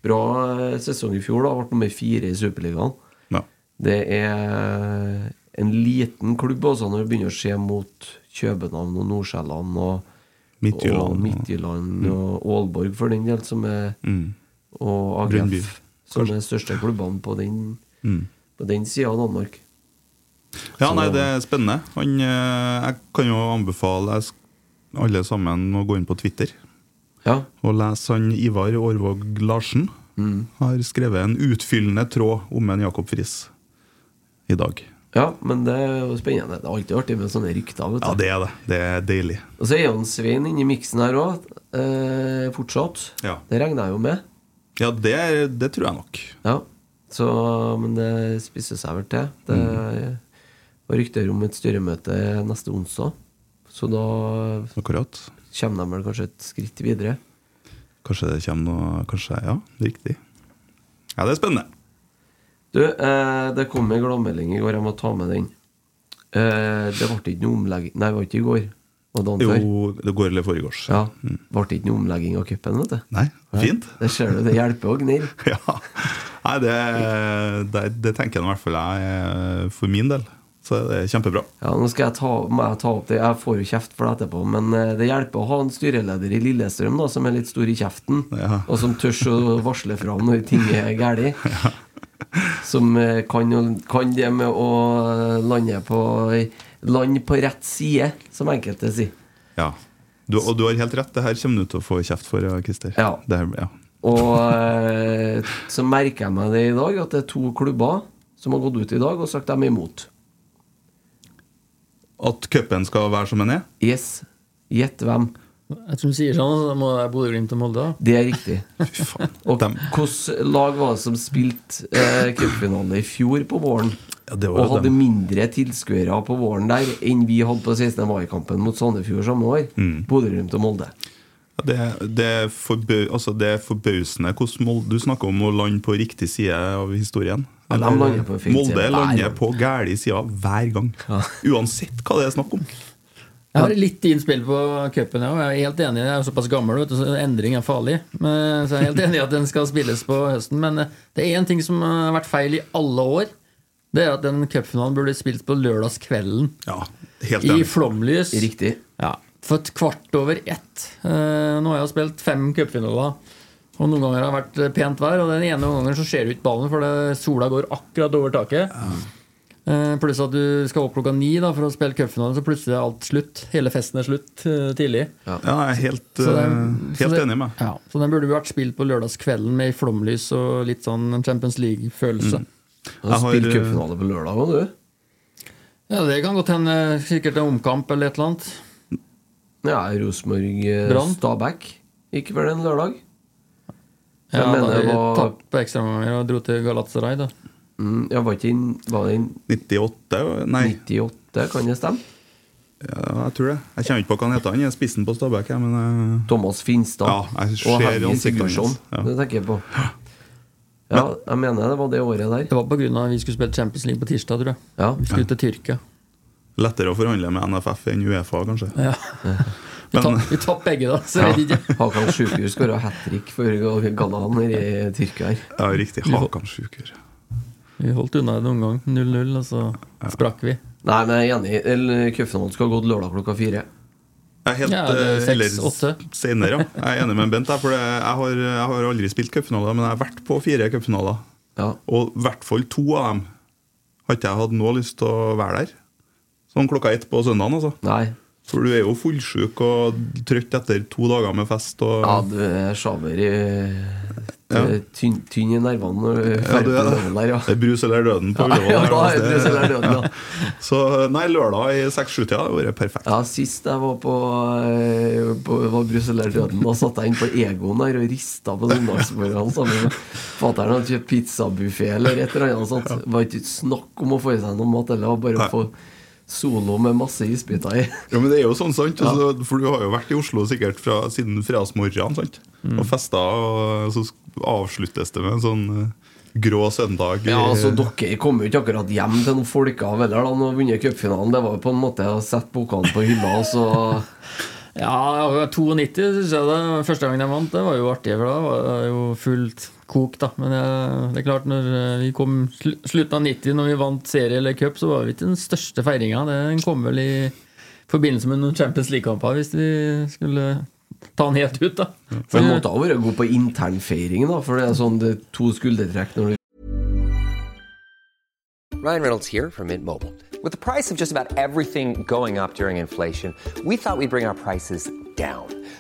bra eh, sesong i fjor. da, Ble nummer fire i Superligaen. Ja. Det er en liten klubb også når du begynner å se mot København og Nordsjælland og Midtjylland. og, Midtjylland og Aalborg, for den del, som er Mm. og Brøndby, AGF, som er de største klubbene på den, Mm. På den sida av Danmark. Ja, Så- nei, det er spennende. Han, eh, jeg kan jo anbefale alle sammen å gå inn på Twitter Ja. og lese han Ivar Aarvåg Larsen. Mm. Har skrevet en utfyllende tråd om en Jakob Friis i dag. Ja, men det er jo spennende. Det er alltid artig med sånne rykter. Vet du. Ja, det er det. Det er deilig. Og så er jo Svein inne i miksen her òg, eh, fortsatt. Ja, Det regner jeg jo med. ja det, det tror jeg nok. Ja. Så, men det spisser seg vel til. Det var rykter om et styremøte neste onsdag. Så da Akkurat. kommer de vel kanskje et skritt videre. Kanskje det kommer noe Kanskje, ja, riktig. Ja, det er spennende. Du, eh, det kom en gladmelding i går. Jeg må ta med den. Eh, det ble ikke noe omlegging Nei, det var ikke i går. Jo, det går eller foregårs. Ja, ble ikke noe omlegging av cupen. Nei, fint. Det ser du, det hjelper å gnirre. <laughs> Ja. Nei, det, det, det tenker jeg i hvert fall jeg er for min del. Så det er kjempebra. Ja, nå skal jeg ta, må jeg ta opp det. Jeg får jo kjeft for det etterpå, men eh, det hjelper å ha en styreleder i Lillestrøm da, som er litt stor i kjeften, Ja. <laughs> og som tør å varsle fra når ting er galt. <laughs> Som eh, kan, kan det med å lande på, land på rett side, som enkelte sier. Ja. Du, og du har helt rett, det her kommer du til å få kjeft for, ja, Christer. Ja. Det her, ja. Og eh, så merker jeg meg det i dag, at det er to klubber som har gått ut i dag og sagt de er imot. At cupen skal være som den er? Yes. Gjett hvem. Jeg tror du sier sånn, så må det Bodø-Glimt og Molde. Det er riktig. <laughs> Fy faen. Og hvilket lag var det som spilte eh, cupfinale i fjor på våren? Ja, det var og jo hadde dem. mindre tilskuere på våren der enn vi hadde på 16. mai-kampen mot Sandefjord samme år. Mm. Bodø-Glimt og Molde. Ja, Det, det, er forbau, altså det er forbausende hvordan Molde Du snakker om å lande på riktig side av historien. Ja, lander på Molde lander på gæli side hver gang. Uansett hva det er snakk om. Jeg har litt innspill på cupen. Jeg er helt enig, jeg er såpass gammel, vet du, så endring er farlig. Men, så jeg er helt enig i at den skal spilles på høsten. Men eh, det er én ting som har vært feil i alle år. Det er at den cupfinalen burde spilt på lørdagskvelden. Ja, helt enig. I flomlys. Riktig. Ja, For et kvart over ett. Eh, nå har jeg spilt fem cupfinaler. Og noen ganger har det vært pent vær, og den ene gangen så ser du ikke ballen, for det, sola går akkurat over taket. Ja. pluss at du skal opp klokka ni da, for å spille cupfinalen, så plutselig er alt slutt. Hele festen er slutt eh, tidlig. Ja, jeg er helt, Så den- eh, så helt det- enig med deg. Ja, så den burde jo vært spilt på lørdagskvelden med flomlys og litt sånn Champions League-følelse. Du Jeg har spilt eh, cupfinale på lørdag òg, du. Ja, det kan godt hende. Sikkert en omkamp eller et eller annet. Ja. Rosenborg-Stabæk gikk vel en lørdag. Ja, Jeg mener da vi var- tapte på ekstraomganger og dro til Galatasaray, da. Mm, ja, var ikke var det inn 98? Nei, 98, kan det stemme? ja, jeg tror det. Jeg kjenner ikke på hva han heter. Han er spissen på Stabæk. jeg, Men uh... Thomas Finstad Ja, jeg og ser Helge Sigurdsson. ja. Det tenker jeg på. Ja, jeg mener det var det året der. Det var pga. at vi skulle spille Champions League på tirsdag, tror jeg. Ja. Vi skulle til Tyrkia. Lettere å forhandle med NFF enn Uefa, kanskje. Ja. <laughs> Vi Men- tapp- vi tapte begge, da. Så ja. Hakan Sjukehus skåra hat trick for Gallahan i Tyrkia her. Ja, riktig. Hakan Sjukur. Vi holdt unna noen gang. 0-0, og så sprakk vi. Nei, men jeg er enig. Eller, Cupfinalen skal ha gått lørdag klokka fire. Jeg er helt Ja, eh, eller senere, ja. Jeg er enig med Bent. der, For jeg, har, jeg har aldri spilt cupfinaler, men jeg har vært på fire cupfinaler. Ja. Og i hvert fall to av dem har ikke jeg hatt noe lyst til å være der. Sånn klokka ett på søndagen, altså. Nei. For du er jo fullsjuk og trøtt etter to dager med fest. Og, Ja, du er sjaver i Ja. tynn, tynn i nervene Ja, du er det. der, ja. Det er brus eller døden på Ullevål. ja, ja, da er altså. brus eller døden, ja. <laughs> Så nei, lørdag i seks-sju-tida har vært perfekt. Ja, Sist jeg var på, eh, på var Brus eller døden, da satt jeg inn på Egon der og rista på søndagsmorgenen sammen med fatter'n. Hadde kjøpt pizzabuffé eller et eller annet sånt. Det var ikke snakk om å få i seg noe mat, eller bare å få solo med masse isbiter i. <laughs> Ja, men det er jo sånn, sant? Ja. for du har jo vært i Oslo sikkert fra, siden fredagsmorgenen, sant? Mm. Og festa, og så avsluttes det med en sånn eh, grå søndag. Ja, altså Dere kom jo ikke akkurat hjem til noen folkehav heller da Når vunnet cupfinalen. Det var jo på en måte å sette pokalen på hylla, og så <laughs> Ja, 92 synes jeg det første gangen jeg vant, det var jo artig, for da var det jo fullt kok, da. Men jeg, det er klart, når eh, vi kom sl slutten av 90, når vi vant serie eller cup, så var vi ikke den største feiringa. Den kom vel i forbindelse med noen Champions League-kamper, hvis vi skulle ta den helt ut, da. For Du måtte ha vært god på internfeiring, da, for det er sånn det er to skuldertrekk når du Ryan Reynolds here from Mint Mobile. With the price of just about everything going up during inflation, we thought we'd bring our prices down.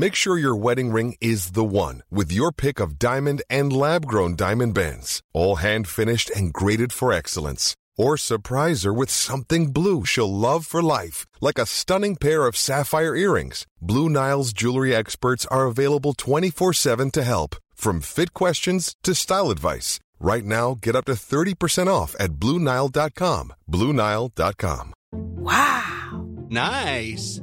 Make sure your wedding ring is the one with your pick of diamond and lab grown diamond bands, all hand finished and graded for excellence. Or surprise her with something blue she'll love for life, like a stunning pair of sapphire earrings. Blue Nile's jewelry experts are available 24 7 to help, from fit questions to style advice. Right now, get up to 30% off at BlueNile.com. BlueNile.com. Wow! Nice.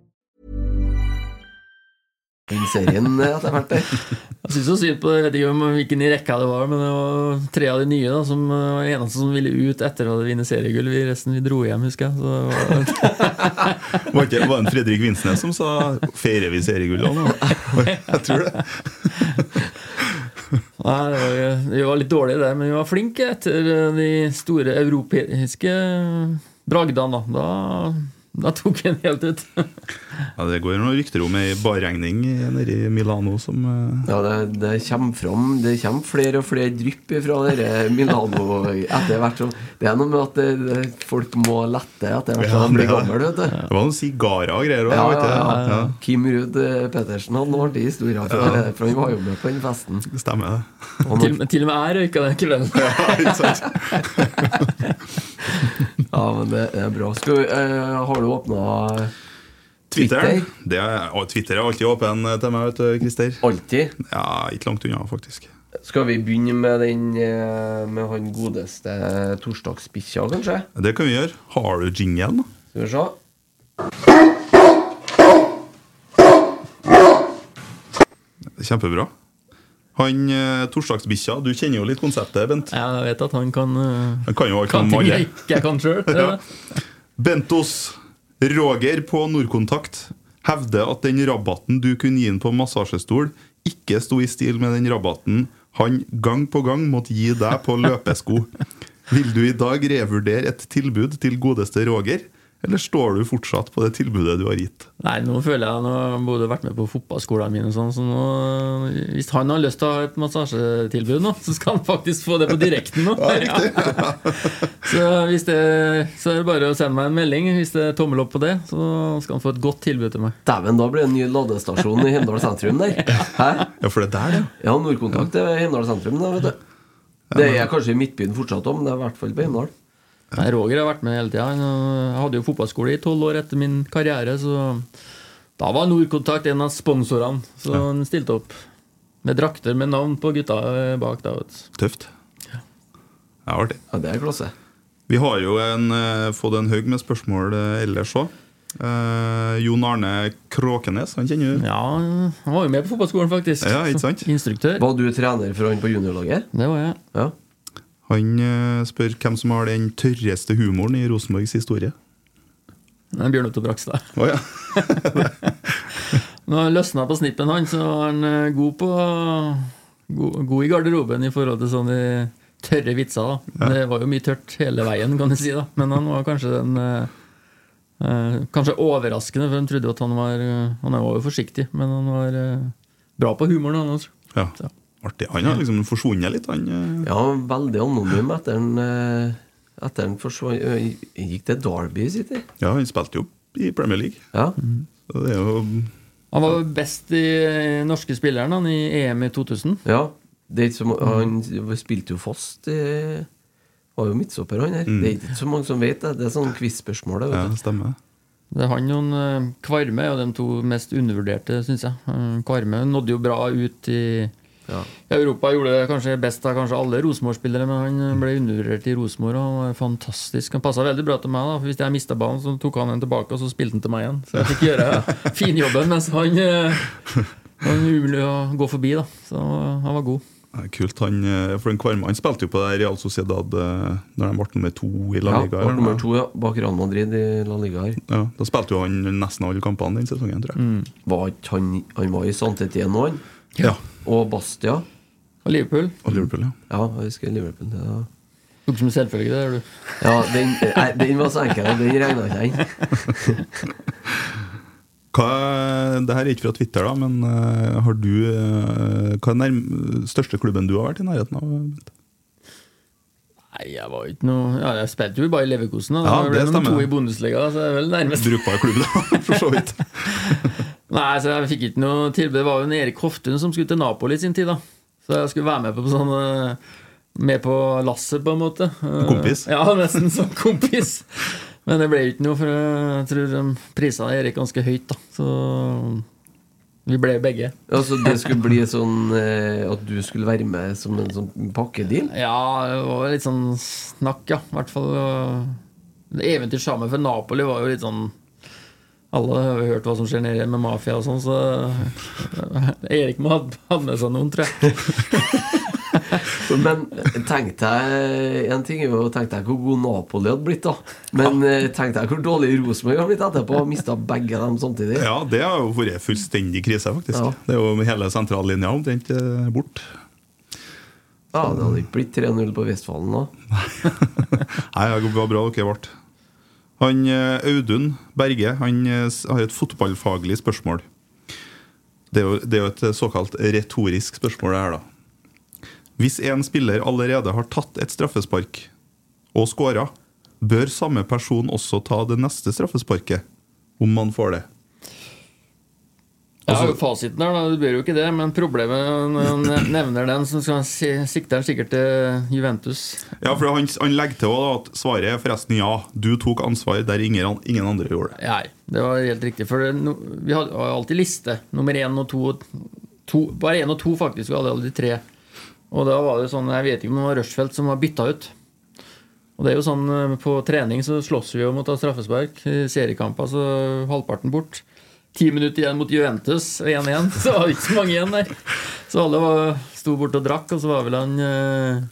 Den serien at jeg har vært der. Jeg syns så synd på det, jeg vet ikke om hvilken i rekka det var, men det var tre av de nye da, som eh, var eneste som ville ut etter å ha vunnet seriegull. Vi resten vi dro hjem, husker jeg. Så det var, <laughs> Var ikke var det en Fredrik Vinsnes som sa 'feirer vi seriegullene'? nå?» <laughs> Jeg tror det. <laughs> nei, vi var litt dårlige der, men vi var flinke etter eh, de store europeiske bragdene. Da, da, da tok vi en helt ut. Ja, det går noen rykter om ei barregning nede i Milano som eh, Ja, det, det kommer fram Det kommer flere og flere drypp fra dere Milano etter hvert. Det er noe med at det, det, folk må lette etter hvert som de blir gamle, vet du. Det var noen sigarer og greier. Ja, ja, ja, ja. Kim Ruud eh, Pettersen hadde noen artige historier, ja. for han var jo med på den festen. Stemmer, det. Og Til, når, til og med jeg røyka den kvelden. <laughs> Ikke sant? <laughs> ja, men det er bra. Skal vi, eh, har du åpna Twitter. Twitter? Det er, Twitter er alltid åpen til meg, vet du, Christer. alltid? Ja, ikke langt unna, faktisk. Skal vi begynne med den eh, Med han godeste torsdagsbikkja, kanskje? Det kan vi gjøre. Har du jingelen. Skal vi se. Kjempebra. Han eh, torsdagsbikkja, du kjenner jo litt konseptet, Bent. Ja, Jeg vet at han kan eh, Han kan jo alt Kan om ting alle. jeg ikke kan sjøl. <laughs> Bentos Roger på Nordkontakt hevder at den rabatten du kunne gi ham på massasjestol, ikke sto i stil med den rabatten han gang på gang måtte gi deg på løpesko. Vil du i dag revurdere et tilbud til godeste Roger, eller står du fortsatt på det tilbudet du har gitt? Nei, nå føler jeg Nå har Bodø vært med på fotballskolene mine, sånn, så nå, hvis han har lyst til å ha et massasjetilbud nå, så skal han faktisk få det på direkten nå. <laughs> <laughs> Ja. Så, hvis det, så er det bare å sende meg en melding hvis det er tommel opp på det. Så skal han få et godt tilbud til meg. Dæven, da blir det en ny ladestasjon i Hemdal sentrum der. <laughs> Hæ? Ja, for det er der, ja. Ja, Nordkontakt er Hemdal sentrum, da, vet du. Det er kanskje i Midtbyen fortsatt òg, men det er i hvert fall på Hemdal. Nei, Roger har vært med hele tida. Jeg hadde jo fotballskole i tolv år etter min karriere, så da var Nordkontakt en av sponsorene. Så han stilte opp med drakter med navn på gutta bak. da, Tøft. Ja. Tøft. Ja, artig. Ja, det er klasse. Vi har jo en, eh, fått en haug med spørsmål eh, ellers òg. Jon Arne Kråkenes, han kjenner du? Ja, han var jo med på fotballskolen, faktisk. Ja, ikke sant? Instruktør. Var du trener for han på juniorlaget? Det var jeg. Ja. Han eh, spør hvem som har den tørreste humoren i Rosenborgs historie. Det er Bjørn Otto Brakstad. Oh, ja. <laughs> Nå har han løsna på snippen, han, så er han eh, god på God, god i garderoben i forhold til sånne tørre vitser. da Det var jo mye tørt hele veien, kan du si, da men han var kanskje den eh, eh, Kanskje overraskende, for han trodde at han var Han var jo forsiktig, men han var eh, bra på humoren, han også. ja. Ja. Artig. Han har liksom forsvunnet litt, han. eh. ja, veldig anonym etter han eh, Etter han forsvant Gikk til Derby City? Ja, han spilte jo i Premier League. Ja. Så det er jo Han var best i norske spilleren han, i EM i 2000. ja. Det er ikke så han spilte jo fast i Var jo midtstopper, han her. Det er ikke så mange som vet det. Det er sånn quiz-spørsmål. det, Ja, stemmer. Det er han og eh, Kvarme er de to mest undervurderte, syns jeg. Kvarme nådde jo bra ut i Ja. Europa. Gjorde det kanskje best av kanskje alle Rosenborg-spillere, men han ble undervurdert i Rosenborg. og Han var fantastisk. Han passa veldig bra til meg. da for Hvis jeg mista ballen, så tok han den tilbake, og så spilte han til meg igjen. Så jeg fikk gjøre <laughs> finjobben, mens han eh, var umulig å gå forbi. da Så han var god. Kult. Han, eh, for den Kvarme han spilte jo på det Real Sociedad eh, Når de ble nummer to i La Ja, Liga. ble nummer to ja, bak Real Madrid i La Liga her. Ja, da spilte jo han nesten alle kampene den sesongen, tror jeg. Var han, han var i Santetien nå, han? Ja. Og Bastia. Og Liverpool. Og Liverpool, ja. Ja, jeg husker Liverpool. Det var Tok som selvfølgelig selvfølge, det. er du. Ja, den, nei, den var så enkel, og den regna ikke jeg inn. <laughs> Hva, det her er ikke fra Twitter, da, men uh, har du uh, Hva er den største klubben du har vært i nærheten av? Nei, jeg var ikke noe ja, Jeg spilte jo bare i Leverkosen. Da. Ja, det det stemmer. to i Bundesliga, så det er vel nærmest. Brukbar klubb, da, <laughs> for så vidt. <laughs> Nei, så jeg fikk ikke noe tilbud. Det var jo en Erik Hoftun som skulle til Napoli i sin tid. da Så jeg skulle være med på sånn eh, Med på lasset, på en måte. Eh, Kompis? Ja, nesten som kompis. Men det ble jo ikke noe, for jeg tror de prisa Erik ganske høyt. da Så vi ble begge. Altså, det skulle bli sånn eh, at du skulle være med som en sånn pakkedeal? Ja, det var litt sånn snakk, ja. I hvert fall. og Det eventyr sammen for Napoli var jo litt sånn Alle har jo hørt hva som skjer nede med mafia og sånn, så Erik må ha med seg noen, tror jeg. <laughs> Men tenk deg En ting er jo tenk deg hvor god Napoli hadde blitt, da. Men tenkte tenk deg hvor dårlig Rosenborg hadde blitt etterpå. Mista begge dem samtidig. Ja, det har jo vært fullstendig krise, faktisk. Ja. Det er jo hele sentrallinja omtrent eh, bort. Ja, Det hadde ikke blitt 3-0 på Vestfallen da. <laughs> Nei, det var bra dere ble. Han eh, Audun Berge han eh, har et fotballfaglig spørsmål. Det er jo, det er jo et eh, såkalt retorisk spørsmål, det her, da. Hvis en spiller allerede har tatt et straffespark og scora, bør samme person også ta det neste straffesparket? Om man får det. Jeg har jo fasiten her, da. Du bør jo ikke det. Men problemet når han nevner den, så skal han si- sikter han sikkert til Juventus. Ja, for han, han legger til også at svaret er forresten ja. Du tok ansvar der ingen, ingen andre gjorde det. Nei, det var helt riktig. For det, no, vi har alltid liste. Nummer én og to, to Bare én og to, faktisk. Vi hadde aldri tre. Og da var det sånn Jeg vet ikke om det var Rushfeldt som var bytta ut. Og det er jo sånn eh, På trening så slåss vi mot å ta straffespark. I seriekamper så halvparten bort. Ti minutter igjen mot Juventus, 1-1. <laughs> Så var det ikke så mange igjen der. Så alle var, sto borte og drakk, og så var vel han eh,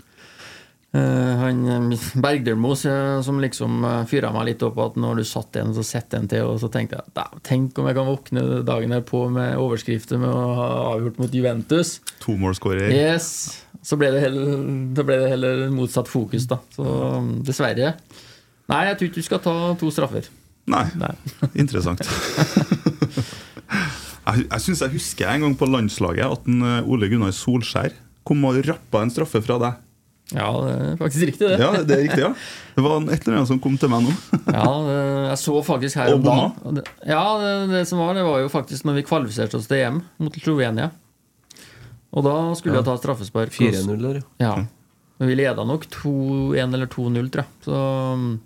han eh, Bergdølmo som liksom uh, fyra meg litt opp at når du satt en, så sett en til. Og så tenkte jeg "Da, tenk om jeg kan våkne dagen her på med overskrifter med å ha avgjort mot Juventus. Tomålsskårer. Yes. Så ble det heller, ble det heller motsatt fokus, da. Så dessverre. Nei, jeg tror ikke du skal ta to straffer. Nei. Nei. Interessant. <laughs> jeg jeg syns jeg husker en gang på landslaget at en, eh, Ole Gunnar Solskjær kom og rappa en straffe fra deg. Ja, det er faktisk riktig, det. Ja, det er riktig, ja. Det var et eller annet som kom til meg nå. <laughs> Ja, jeg så faktisk her om dagen Ja, det, det som var, det var jo faktisk når vi kvalifiserte oss til EM mot Slovenia. Og da skulle vi Ja. ta straffespark. 4-0 der, ja. Ja. Men vi leda nok 2-1 eller 2-0, tror jeg. Så um,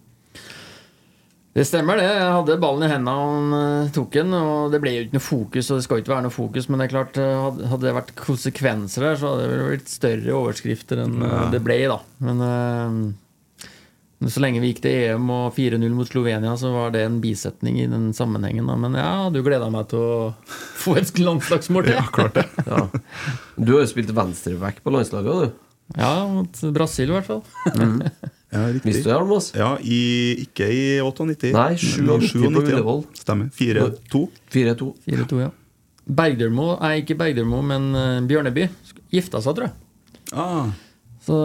det stemmer, det. Jeg hadde ballen i hendene og han eh, tok den. Og det ble jo ikke noe fokus, og det skal jo ikke være noe fokus. Men det er klart, eh, hadde det vært konsekvenser der, så hadde det blitt større overskrifter enn eh, Ja. det ble, da. Men eh, så lenge vi gikk til EM og 4-0 mot Slovenia, så var det en bisetning i den sammenhengen. Da. Men ja, du gleda meg til å <laughs> få et landslagsmål til. Ja, klart det. <laughs> Ja. Du har jo spilt venstreback på landslaget, du. Ja, mot Brasil i hvert fall. Ja, riktig. Visste du det, Almås? Ja, i, ikke i 98. Nei, 97 på. Ullevål. Stemmer. 4-2. 4-2. 4-2, ja. Bergdølmo, nei, ikke Bergdølmo, men eh, Bjørneby gifta seg, tror jeg. Ah, Så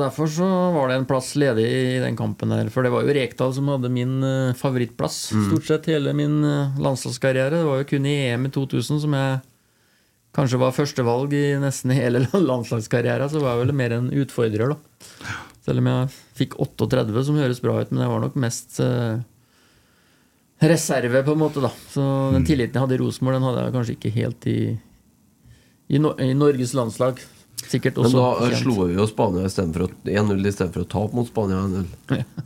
Derfor så var det en plass ledig i den kampen her. For det var jo Rekdal som hadde min eh, favorittplass stort sett hele min eh, landslagskarriere. Det var jo kun i EM i 2000 som jeg kanskje var førstevalg i nesten hele <laughs> landslagskarrieren. Så var jeg vel mer en utfordrer, da. Selv om jeg fikk 38, som høres bra ut, men jeg var nok mest eh, reserve, på en måte, da. Så den tilliten jeg hadde i Rosenborg, den hadde jeg kanskje ikke helt i, i, i Norges landslag. sikkert Men da slo vi jo Spania i stedet for å- 1-0 istedenfor å tape mot Spania 1-0.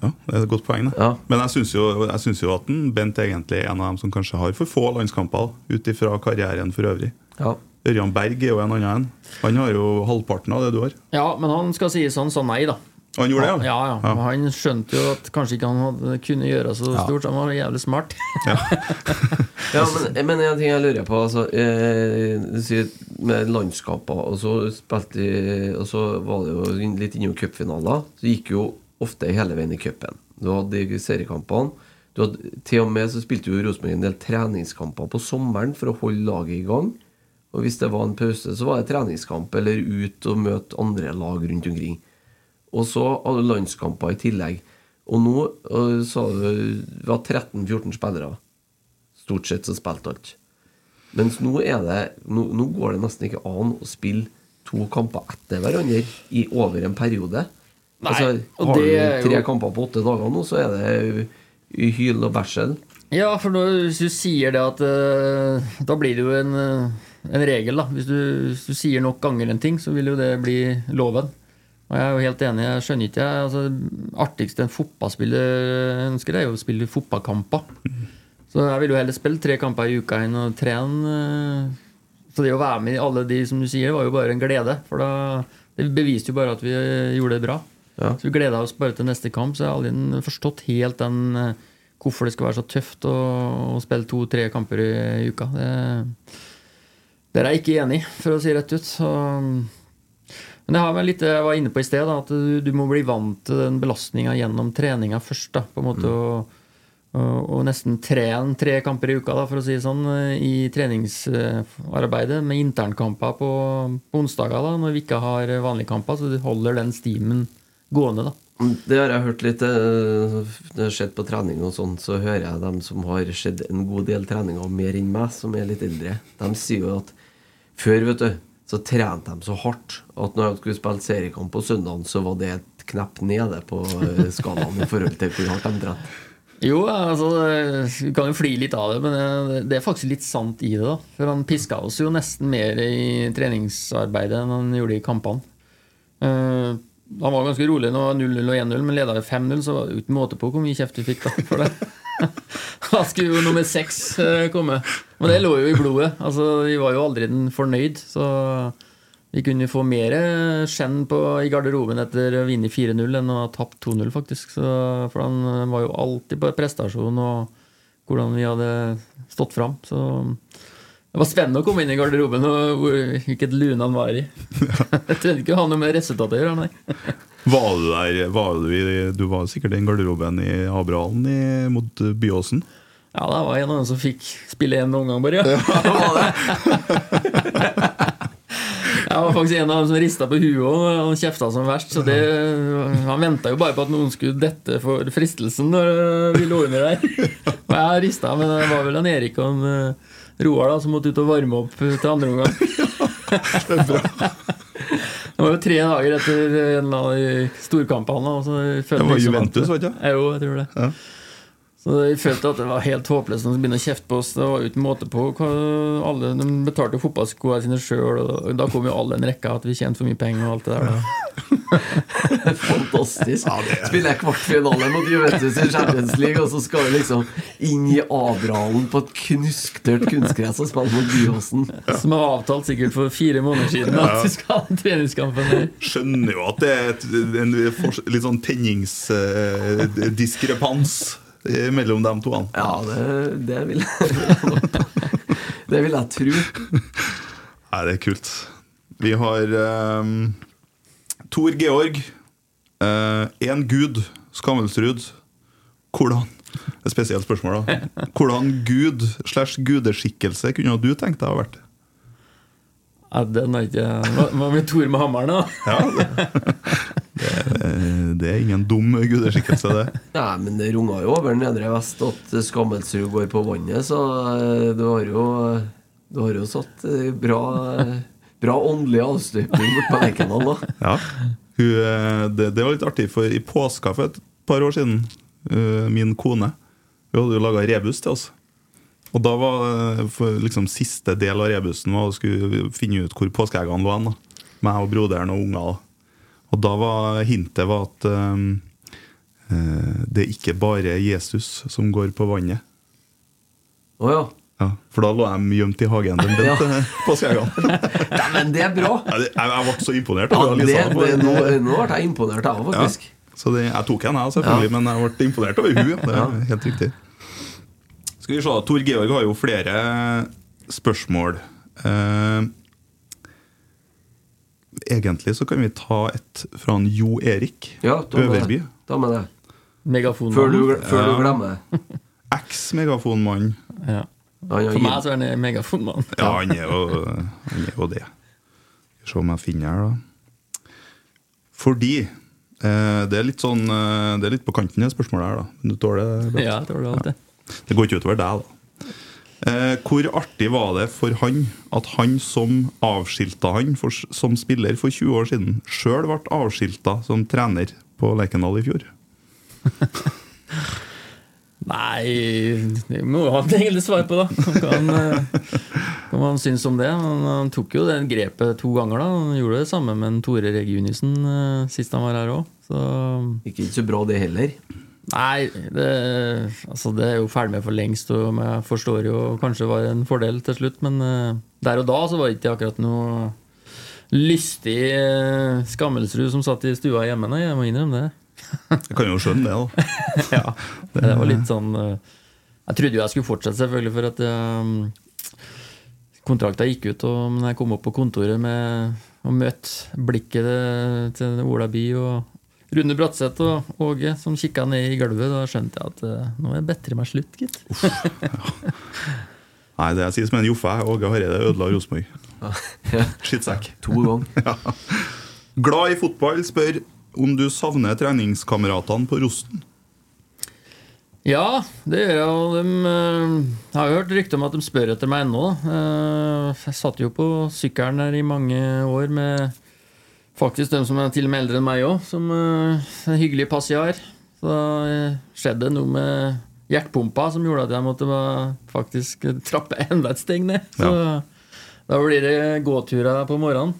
Ja, det er et godt poeng. det Men jeg syns jo, jeg synes jo at en Bent egentlig er en av dem som kanskje har for få landskamper ut ifra karrieren for øvrig. Ja. Ørjan Berg er jo en annen en. Han har jo halvparten av det du har. Ja, men han skal sies han sa nei, da. Han gjorde det, ja? Ja, Ja. Han skjønte jo at kanskje ikke han hadde kunne gjøre så Ja. stort. så Han var jævlig smart. <laughs> <laughs> Ja, men, men en ting jeg lurer på altså, eh, med landskaper, og så spilte Og så var det jo litt innom cupfinaler. Så gikk jo ofte hele veien i cupen. Du hadde de seriekampene. Du hadde, til og med så spilte jo Rosenborg en del treningskamper på sommeren for å holde laget i gang. Og hvis det var en pause, så var det treningskamp eller ut og møte andre lag rundt omkring. Og så hadde landskamper i tillegg. Og nå øh, sa du var 13-14 spillere stort sett som spilte alt. Mens nå er det nå, nå går det nesten ikke an å spille to kamper etter hverandre i over en periode. Nei, altså, og har det du tre jo- kamper på åtte dager nå, så er det hyl og bæsjel. Ja, for når, hvis du sier det at uh, Da blir det jo en, eh, en regel, da. Hvis du, hvis du sier nok ganger en ting, så vil jo det bli loven. Og jeg er jo helt enig. Jeg skjønner ikke jeg, altså, Det artigste en fotballspiller ønsker, er jo å spille fotballkamper. Så jeg vil jo heller spille tre kamper i uka enn å trene. eh, Så det å være med i alle de som du sier, var jo bare en glede. For da, det beviste jo bare at vi eh, gjorde det bra. Ja. Så vi gleda oss bare til neste kamp. Så jeg har aldri forstått helt den eh, hvorfor det skal være så tøft å, å spille to-tre kamper i, i uka. Det, det er jeg ikke enig i, for å si rett ut. Så, men det har vel litt jeg var inne på i sted, da, at du, du må bli vant til den belastninga gjennom treninga først. da, på en måte og, og, og nesten trene tre kamper i uka, da, for å si det sånn, i treningsarbeidet med internkamper på, på onsdager, da, når vi ikke har vanlige kamper, så du holder den stimen gående. da. Det har jeg hørt litt eh, Når jeg har sett på trening og sånn, så hører jeg dem som har sett en god del treninger mer enn meg, som er litt eldre. De sier jo at før, vet du, så trente de så hardt at når de skulle spille seriekamp på søndagen, så var det et knepp nede på eh, skalaen i forhold til hvor hardt de trente. Jo, altså, vi kan jo fly litt av det, men det, det er faktisk litt sant i det. da For han piska oss jo nesten mer i treningsarbeidet enn han gjorde i kampene. Uh, han var ganske rolig når det var 0-0 og 1-0, men leda vi 5-0, så var det uten måte på hvor mye kjeft vi fikk da for det. <laughs> Da skulle jo nummer seks eh, komme. Men det lå jo i blodet. Altså, Vi var jo aldri den fornøyd, så vi kunne få mer skjenn på, i garderoben etter å vinne 4-0 enn å ha tapt 2-0, faktisk. Så, for han var jo alltid på prestasjon og hvordan vi hadde stått fram. Så det var spennende å komme inn i garderoben og hvilket lune han var i. <laughs> Jeg trengte ikke å ha noe med resultatet å gjøre, nei. Var du der var du, du var sikkert i garderoben i Abrahallen mot Byåsen? Ja, det var en av dem som fikk spille én omgang, bare. Ja. Jeg <laughs> var faktisk en av dem som rista på huet og han kjefta som verst. Så det, han venta jo bare på at noen skulle dette for fristelsen når vi lå under der. Og jeg rista, men det var vel han Erik og han, eh, Roar da, som måtte ut og varme opp til andre omgang. <laughs> Det var jo tre dager etter en eller annen storkampene. Det var liksom Juventus, var det ikke? Jo, jeg tror det. Ja. Så jeg følte at det var helt håpløst å begynne å kjefte på oss. Det var jo ikke måte på alle, De betalte jo fotballskoene sine sjøl, og da kom jo alle en rekke at vi tjente for mye penger og alt det der. Ja. <laughs> Fantastisk. Spiller kvartfinale mot Juventus i Champions League, og så skal vi liksom inn i Abrahalen på et knusktørt kunstgress og spille mot Byåsen. Som er avtalt sikkert for fire måneder siden at Ja. vi skal ha treningskampen der. Skjønner jo at det er et, en litt sånn tenningsdiskrepans mellom de to. Ja, det, det vil jeg Det vil jeg tro. Nei, det er kult. Vi har um, Tor Georg. Én gud, Skammelsrud. Hvordan et spesielt spørsmål, da. Hvordan gud slash gudeskikkelse kunne du tenkt deg å ha vært? Ja, den er ikke Hva med Tor med hammeren, da? Eh, Det er ingen dum gudeskikkelse, det. <laughs> Nei, men det runga jo over Nedre Vest at Skammelsrud går på vannet, så eh, du har jo Du har jo satt eh, bra <laughs> Bra åndelig avstøpning på Lerkendal, da. Ja. Hun, eh, det, det var litt artig, for i påska for et par år siden, min kone Hun hadde jo laga rebus til oss. Og da var for liksom siste del av rebusen var å skulle finne ut hvor påskeeggene lå hen. meg og broderen og unger. Og da var hintet var at um, eh, det er ikke bare Jesus som går på vannet. Å ja. Ja, for da lå de gjemt i hagen den Ja. Bent eh, <laughs> på Skjægan. <laughs> ja. Men det er bra! Jeg, jeg ble så imponert. Ja, det, det, det, nå, nå ble jeg imponert, jeg òg, faktisk. Ja, så det, jeg tok en, jeg selvfølgelig, men jeg ble imponert over hun Det er helt riktig. Skal vi se, Tor Georg har jo flere spørsmål. Eh, egentlig så kan vi ta et fra en Jo Erik Ja, Øverby. det. Ta med det. Megafonmann. Før du, før du <laughs> Ja. glemmer. Eks-megafonmann. Ja. For meg så er han megafonmann. Ja, han er jo, han er jo det. Skal vi se om jeg finner her, da. Fordi eh, det er litt sånn eh, Det er litt på kanten, det spørsmålet her, da. Men Du tåler det? Ja, jeg tåler alt det. Det går ikke utover deg, da. Eh, hvor artig var det for han at han som avskilta han for, som spiller for 20 år siden, sjøl ble avskilta som trener på Lerkendal i fjor? <laughs> Nei, det må jo han egentlig svare på, da. Hva han, eh, hva han syns om det. Han, han tok jo det grepet to ganger, da. Han gjorde det samme med Tore Regunisen uh, sist han var her òg. Så Ikke så bra, det heller. Nei, det, altså det er jo ferdig med for lengst, og jeg forstår jo kanskje det var en fordel til slutt, men eh, der og da så var det ikke akkurat noe lystig uh, skammelsrud som satt i stua hjemme, nei, jeg må innrømme det. <laughs> Jeg kan jo skjønne det, da. <laughs> ja, det var litt sånn eh, Jeg trodde jo jeg skulle fortsette, selvfølgelig, for at um, kontrakta gikk ut. Og men jeg kom opp på kontoret med, og møtte blikket til- Ola By og Rune Bratseth og Åge som kikka ned i gulvet. Da skjønte jeg at uh, nå er bedre meg slutt, gitt. Nei, det jeg sier som en joffe. Åge Hareide ødela Rosenborg. Skittsekk. To ganger. <laughs> ja. Glad i fotball spør om du savner treningskameratene på Rosten. Ja, det gjør jeg. De, eh, jeg har jo hørt rykter om at de spør etter meg ennå. Eh, Jeg satt jo på sykkelen her i mange år med faktisk dem som er til og med eldre enn meg òg, som uh, en hyggelig passiar. Så eh, skjedde det noe med hjertepumpa som gjorde at jeg måtte uh, faktisk trappe enda et steg ned. Så da blir det gåturer på morgenen.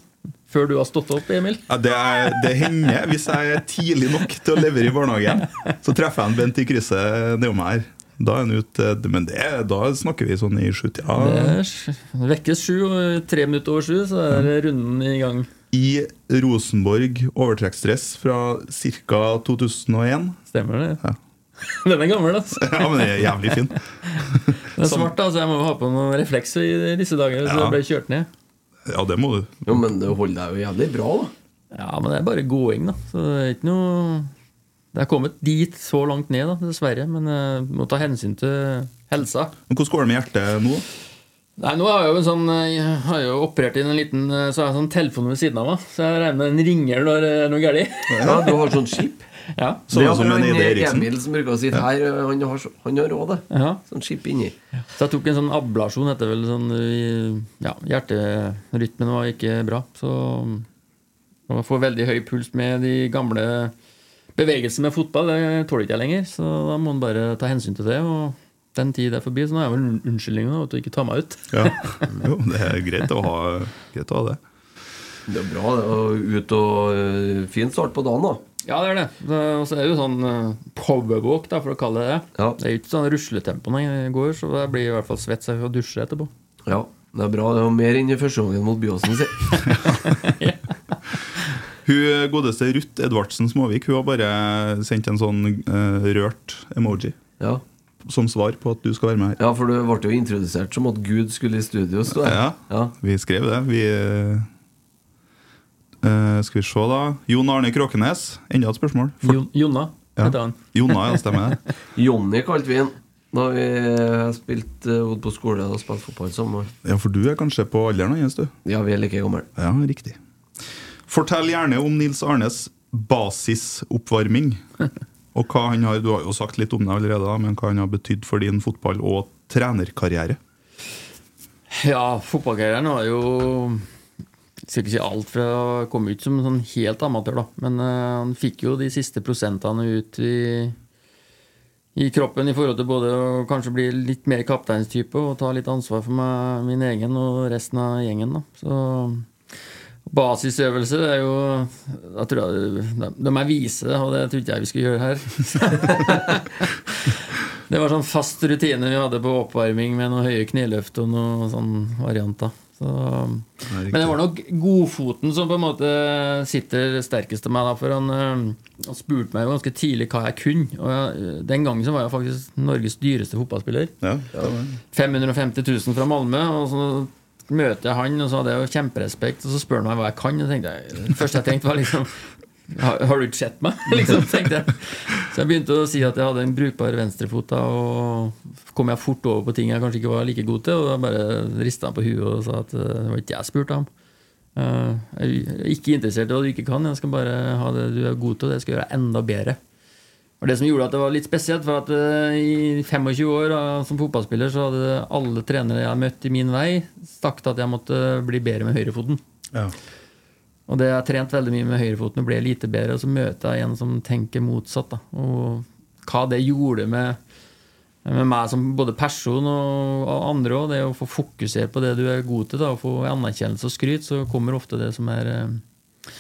Før du har stått opp, Emil. Ja, det, er, det hender hvis jeg er tidlig nok til å levere i barnehagen. Så treffer jeg en Bent i krysset nedom her. Da er han ute, men det, da snakker vi sånn i sjutida. Sj- vekkes sju, og tre minutter over sju, så er runden i gang. I Rosenborg overtrekksdress fra ca. 2001. Stemmer det? Ja. <laughs> Den er gammel, altså. <laughs> Ja, men det er jævlig fin. <laughs> Den er svart, da, så jeg må ha på noen reflekser i disse dager. Så Ja. jeg ble kjørt ned. Ja, det må du. Jo, men det holder deg jo jævlig bra, da. Ja, men det er bare gåing, da. Så det er ikke noe Det er kommet dit så langt ned, da, dessverre. Men jeg må ta hensyn til helsa. Men Hvordan går det med hjertet nå? Nei, nå har jeg jo en sånn Jeg har jo operert inn en liten Så har jeg sånn telefon ved siden av meg, så jeg regner med den ringer når det er noe galt. Ja, du har sånn skip. <laughs> Ja. Sånn det som har en Eide Eriksen. Emil som bruker å si her, han har, han har råd, det. Ja. Sånn skip inni. Så jeg tok en sånn ablasjon etter vel sånn Ja, hjerterytmen var ikke bra. Så å få veldig høy puls med de gamle bevegelsene med fotball, det tåler ikke jeg lenger. Så da må man bare ta hensyn til det. Og den tid er forbi, så nå har jeg vel unnskyldninga at du ikke tar meg ut. <laughs> Ja. Jo, det er greit å ha, greit å ha det. Det er bra, det. Ut og øh, fin start på dagen, da. Ja, det er det. Det- Og så er det jo sånn eh, powerwalk, da, for å kalle det det. Ja. Det er jo ikke sånn rusletempo når jeg går, så jeg blir i hvert fall svett så jeg får dusje etterpå. Ja, det er bra. Det var mer enn i første gangen mot Byåsen, si. <laughs> Hun godeste Ruth Edvardsen Småvik Hun har bare sendt en sånn uh, rørt emoji Ja. Som svar på at du skal være med her. ja, for du ble jo introdusert som at Gud skulle i studio. Så det. Ja, Ja. vi skrev det. Vi eh, eh, Skal vi se, da. Jon Arne Kråkenes. Enda et spørsmål. For, Jo- Jonna Ja. heter han. <laughs> Jonna, ja, stemmer det. <laughs> Jonny kalte vi han da vi eh, spilte uh, på skole og spilte fotball sammen. Ja, for du er kanskje på alderen hans, du? Ja, vi er like gamle. Ja, riktig. Fortell gjerne om Nils Arnes basisoppvarming. <laughs> Og hva han har, Du har jo sagt litt om det allerede, men hva han har betydd for din fotball- og trenerkarriere. Ja, fotballkarrieren var jo skal ikke si alt, fra å komme ut som sånn helt amatør, da. Men uh, han fikk jo de siste prosentene ut i, i kroppen i forhold til både å kanskje bli litt mer kapteinstype og ta litt ansvar for meg, min egen og resten av gjengen. da. Så Basisøvelse det er jo da tror jeg, De er vise og det trodde jeg vi skulle gjøre her. <laughs> det var sånn fast rutine vi hadde på oppvarming med noen høye kneløft og noen sånne varianter. Så, men det var nok godfoten som på en måte sitter sterkest til meg. Da, for han, eh, han spurte meg jo ganske tidlig hva jeg kunne. Og jeg, den gangen så var jeg faktisk Norges dyreste fotballspiller. Ja. 550 000 fra Malmö. Og så møter jeg han, og så hadde jeg jo kjemperespekt. Og så spør han meg hva jeg kan. Og tenkte jeg, det første jeg tenkte, var liksom <laughs> har, har du ikke sett meg? <laughs> liksom, tenkte jeg. Så jeg begynte å si at jeg hadde en brukbar venstrefot, og kom jeg fort over på ting jeg kanskje ikke var like god til. Og da bare rista han på huet og sa at eh, det var ikke jeg spurte om. Eh, jeg er ikke interessert i hva du ikke kan, jeg skal bare ha det du er god til, og det skal gjøre deg enda bedre. Og Det som gjorde at det var litt spesielt, var at eh, i 25 år som fotballspiller så hadde alle trenere jeg har møtt i min vei, sagt at jeg måtte bli bedre med høyrefoten. Ja. Og det jeg har trent veldig mye med høyrefoten og ble lite bedre, og så møter jeg en som tenker motsatt. Da. Og hva det gjorde med, med meg som både person og, og andre òg, det å få fokusere på det du er god til, da, og få anerkjennelse og skryt, så kommer ofte det som er eh,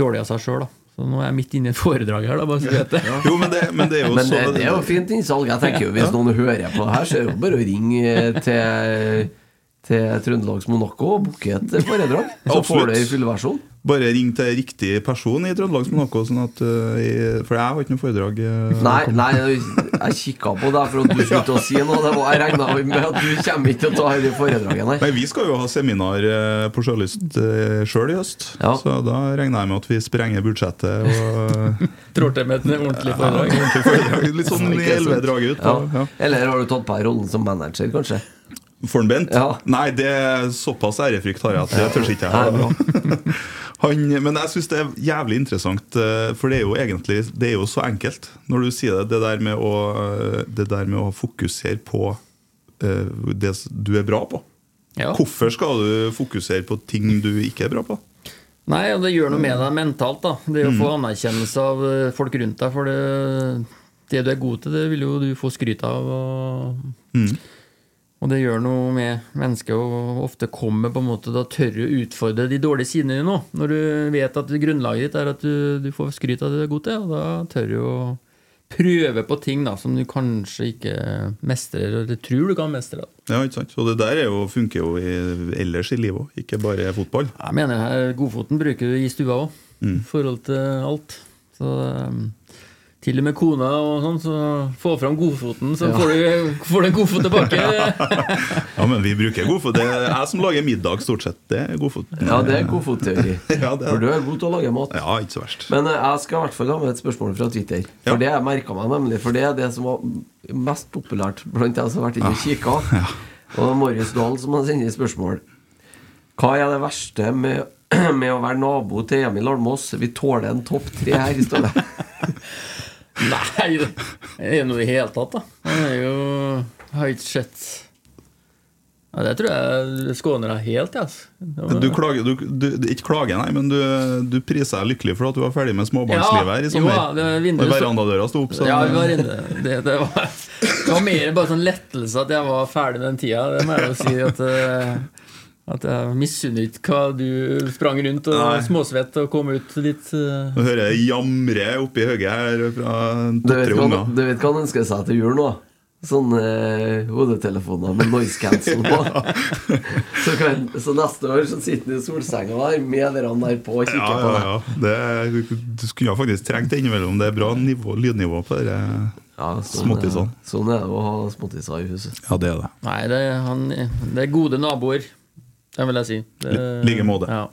dårlig av seg sjøl. Så nå er jeg midt inne i et foredrag her, da, bare så du vet det. <laughs> Jo, men det, men det er jo Men det, så det er jo fint innsalg. Jeg tenker jo Hvis noen hører på det her, så er det jo bare å ringe til, til Trøndelags Monaco og booke et foredrag. Så får du det i full versjon. Bare ring til riktig person i Trøndelag som noe, sånn at, uh, jeg, for jeg har ikke noe foredrag. uh, Nei, nei, jeg kikka på deg for at du skulle til å si noe. Det var, jeg regna med at du kommer ikke til å ta dette foredraget, nei. Nei, Vi skal jo ha seminar uh, på Sjølyst uh, sjøl i høst, Ja. så da regner jeg med at vi sprenger budsjettet. Og, <laughs> Tror til med et ordentlig ja, foredrag. ordentlig foredrag. Litt sånn Ikke sant? elleve drag ut. Ja. Ja. Eller har du tatt på deg rollen som manager, kanskje? For en Bent? Ja. Nei, det er såpass ærefrykt har jeg at det tør ikke jeg. <laughs> Han, men jeg syns det er jævlig interessant, eh, for det er jo egentlig Det er jo så enkelt når du sier det. Det der med å, eh, det der med å fokusere på eh, det du er bra på. Ja. Hvorfor skal du fokusere på ting du ikke er bra på? Nei, og det gjør noe med deg mentalt. da Det å få anerkjennelse av folk rundt deg. For det, det du er god til, det vil jo du få skryt av. Og, og det gjør noe med mennesket å ofte komme på en måte Da tørre å utfordre de dårlige sidene dine nå. Når du vet at grunnlaget ditt er at du, du får skryt av det du er god til. Og da tør du å prøve på ting da som du kanskje ikke mestrer, eller tror du kan mestre. da. Ja, ikke sant? Og det der er jo, funker jo i, ellers i livet òg, ikke bare fotball. Jeg mener her, Godfoten bruker du i stua òg, i forhold til alt. Så um, til og med kona og sånn, så få fram godfoten, så får, du, får du en godfot tilbake. <laughs> Ja, men vi bruker godfot. Det er jeg som lager middag, stort sett. Det er godfot. Ja, det er godfotteori. <laughs> Ja, det er For du er god til å lage mat. Ja, ikke så verst. Men eh, jeg skal i hvert fall ha med et spørsmål fra Twitter. For Ja. det jeg merka meg nemlig For det er det som var mest populært blant jeg som har vært inne og kikka. <laughs> Og det er Marius Dahl som har sendt spørsmål. Hva er det verste med, <clears throat> med å være nabo til Emil Almås? Vi tåler en topp tre her, står det. <laughs> Nei, det er noe i det hele tatt, da. Han er jo Har ikke sett ja, Det tror jeg skåner deg helt. Altså. Du klager, du, du, ikke klager, nei, men du, du priser deg lykkelig for at du var ferdig med småbarnslivet her i sommer. Jo, det vinduet Når så- verandadøra sto opp, så Ja, vi var inne. Det, det, var, det var mer bare sånn lettelse at jeg var ferdig med den tida. Det må jeg jo si at eh, At jeg misunner ikke hva du sprang rundt og Nei. småsvett og kom ut litt eh, Nå hører jeg jamre oppi høyet her fra Du vet to-tre unger. du vet hva han ønsker seg til jul nå? Sånne eh, hodetelefoner med noise cancel på. <laughs> <laughs> så, kan, så neste år så sitter han i solsenga der med dere der på og kikker Ja, på ja, deg. ja. Det, du skulle faktisk trengt det innimellom. Det er bra nivå, lydnivå på det. Ja, sånn, Småttisene. Sånn er det å ha småttiser i huset. Ja, det er det. Nei, det, er han, det er gode naboer. Det vil jeg si. I like måte. Ja.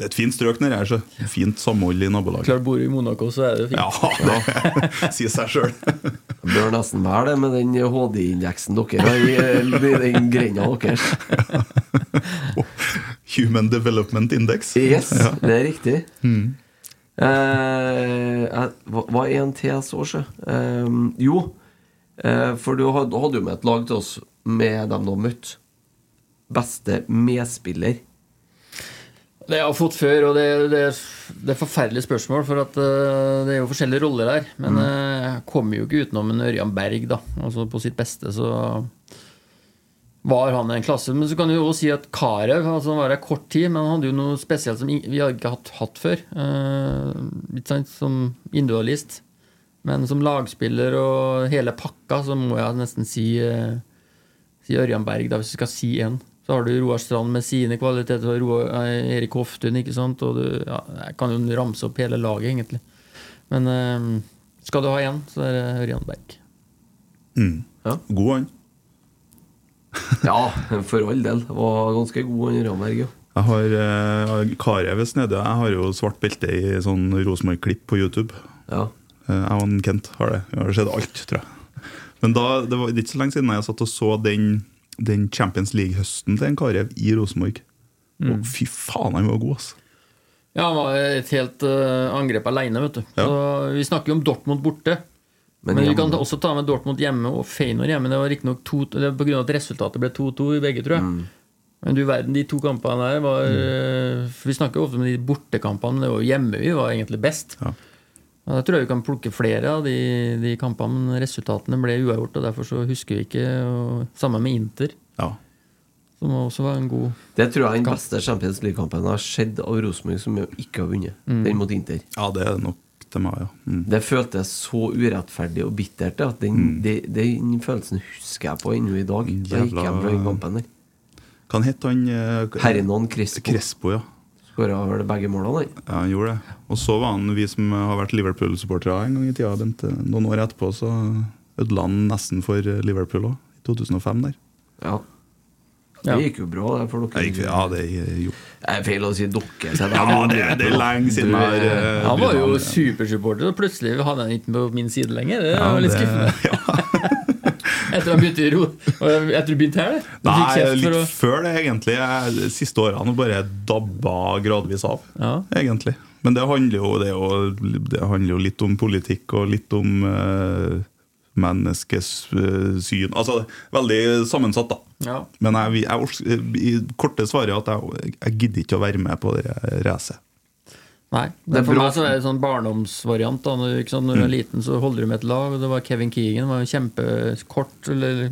Det er et fint strøk nedi her, så fint samhold i nabolaget. Klart bor du i Monaco, så er det fint. Ja, det <laughs> sier seg sjøl. <laughs> Det bør nesten være det med den HD-indeksen dere har i, i den grenda deres. <laughs> Human Development Index. Yes, Ja. det er riktig. Eh, hva hva er en TS år, så. Eh, jo, eh, for du hadde, hadde jo med et lag til oss med dem du har møtt. Beste medspiller. Det jeg har fått før, og det, det, det er forferdelige spørsmål, for at uh, det er jo forskjellige roller der. Men eh, jeg kommer jo ikke utenom en Ørjan Berg, da. Altså på sitt beste, så var han en klasse. Men så kan du jo også si at Karev altså han var her kort tid, men han hadde jo noe spesielt som vi hadde ikke hatt, hatt før. Uh, litt sant, som individualist. Men som lagspiller og hele pakka, så må jeg nesten si, si Ørjan Berg, da, hvis du skal si én. Så har du Roar Strand med sine kvaliteter, og Roar, eh, Erik Hoftun, ikke sant. Og du, ja, jeg kan jo ramse opp hele laget, egentlig. Men eh, skal du ha én, så er det Ørjan Berg. Mm. God han. <laughs> Ja, for all del. Var ganske god, han Ramberg. Ja. Jeg har uh, Karev nede. Jeg har jo svart belte i sånn Rosenborg-klipp på YouTube. Ja. Eh, jeg og Kent har det. Jeg har sett alt, tror jeg. Men da, det var ikke så lenge siden jeg satt og så den, den Champions League-høsten til en Karev i Rosenborg. Mm. Og fy faen, han var god, altså. Ja, han var et helt uh, angrep alene, vet du. Så vi snakker jo om Dortmund borte. Men Men, vi kan også ta med Dortmund hjemme og Feinor hjemme. Det var riktignok pga. at resultatet ble 2-2 i begge, tror jeg. Mm. Men du verden, de to kampene der var mm. Vi snakker jo ofte om de bortekampene, men det var jo hjemme vi var egentlig best. Ja. Og Jeg tror jeg vi kan plukke flere av de, de kampene, men resultatene ble uavgjort. Og derfor så husker vi ikke. Og, sammen med Inter, Ja. som også var en god Det tror jeg er den beste Champions League-kampen har skjedd av Rosenborg som ikke har vunnet. Mm. Den mot Inter. ja, det er nok til meg, ja. Mm. Det føltes så urettferdig og bittert. At den, det- den følelsen husker jeg på ennå i dag. Da gikk jeg fra den kampen der. Hva het han? eh, Hernan Crespo. Crespo, ja. Skåra vel begge målene. Ja, han gjorde det. Og så var han vi som har vært Liverpool-supportere en gang i tida. Bent, eh, noen år etterpå så ødela han nesten for eh, Liverpool òg, i 2005 der. Ja. Ja. Det gikk jo bra, det, for dere. Gikk, ja, det jo. Det er feil å si dere. så Ja, det, det er lenge siden jeg har eh, Han var jo supersupporter, og plutselig hadde han ikke på min side lenger. Det Ja, var litt det- skuffende. <laughs> Etter han begynte i ro Etter du begynte her? Du Nei, litt å før det, egentlig. Jeg, siste årene bare dabba gradvis av, Ja. egentlig. Men det handler, jo, det, jo, det handler jo litt om politikk og litt om uh, menneskets eh. Altså, veldig sammensatt, da. Ja. Men jeg, jeg, jeg, korte svaret er at jeg, jeg gidder ikke å være med på det racet. Nei. Det er for meg så er det sånn barndomsvariant. Da. Når, ikke sant? Når du er liten, så holder du med et lag, og det var Kevin Keegan. var jo kjempekort, eller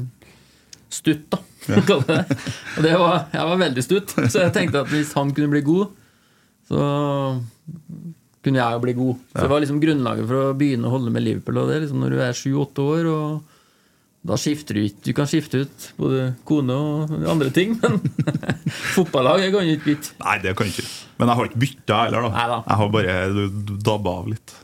stutt, da. Ja. <laughs> Og det var, jeg var veldig stutt, så jeg tenkte at hvis han kunne bli god, så kunne jeg jo bli god. Så det var liksom grunnlaget for å begynne å holde med Liverpool. Og det liksom når du er sju-åtte år, og da skifter du ikke. Du kan skifte ut både kone og andre ting, men <laughs> fotballag kan du ikke bytte. Nei, det kan du ikke. Men jeg har ikke bytta heller, da. Neida. Jeg har bare dabba av litt.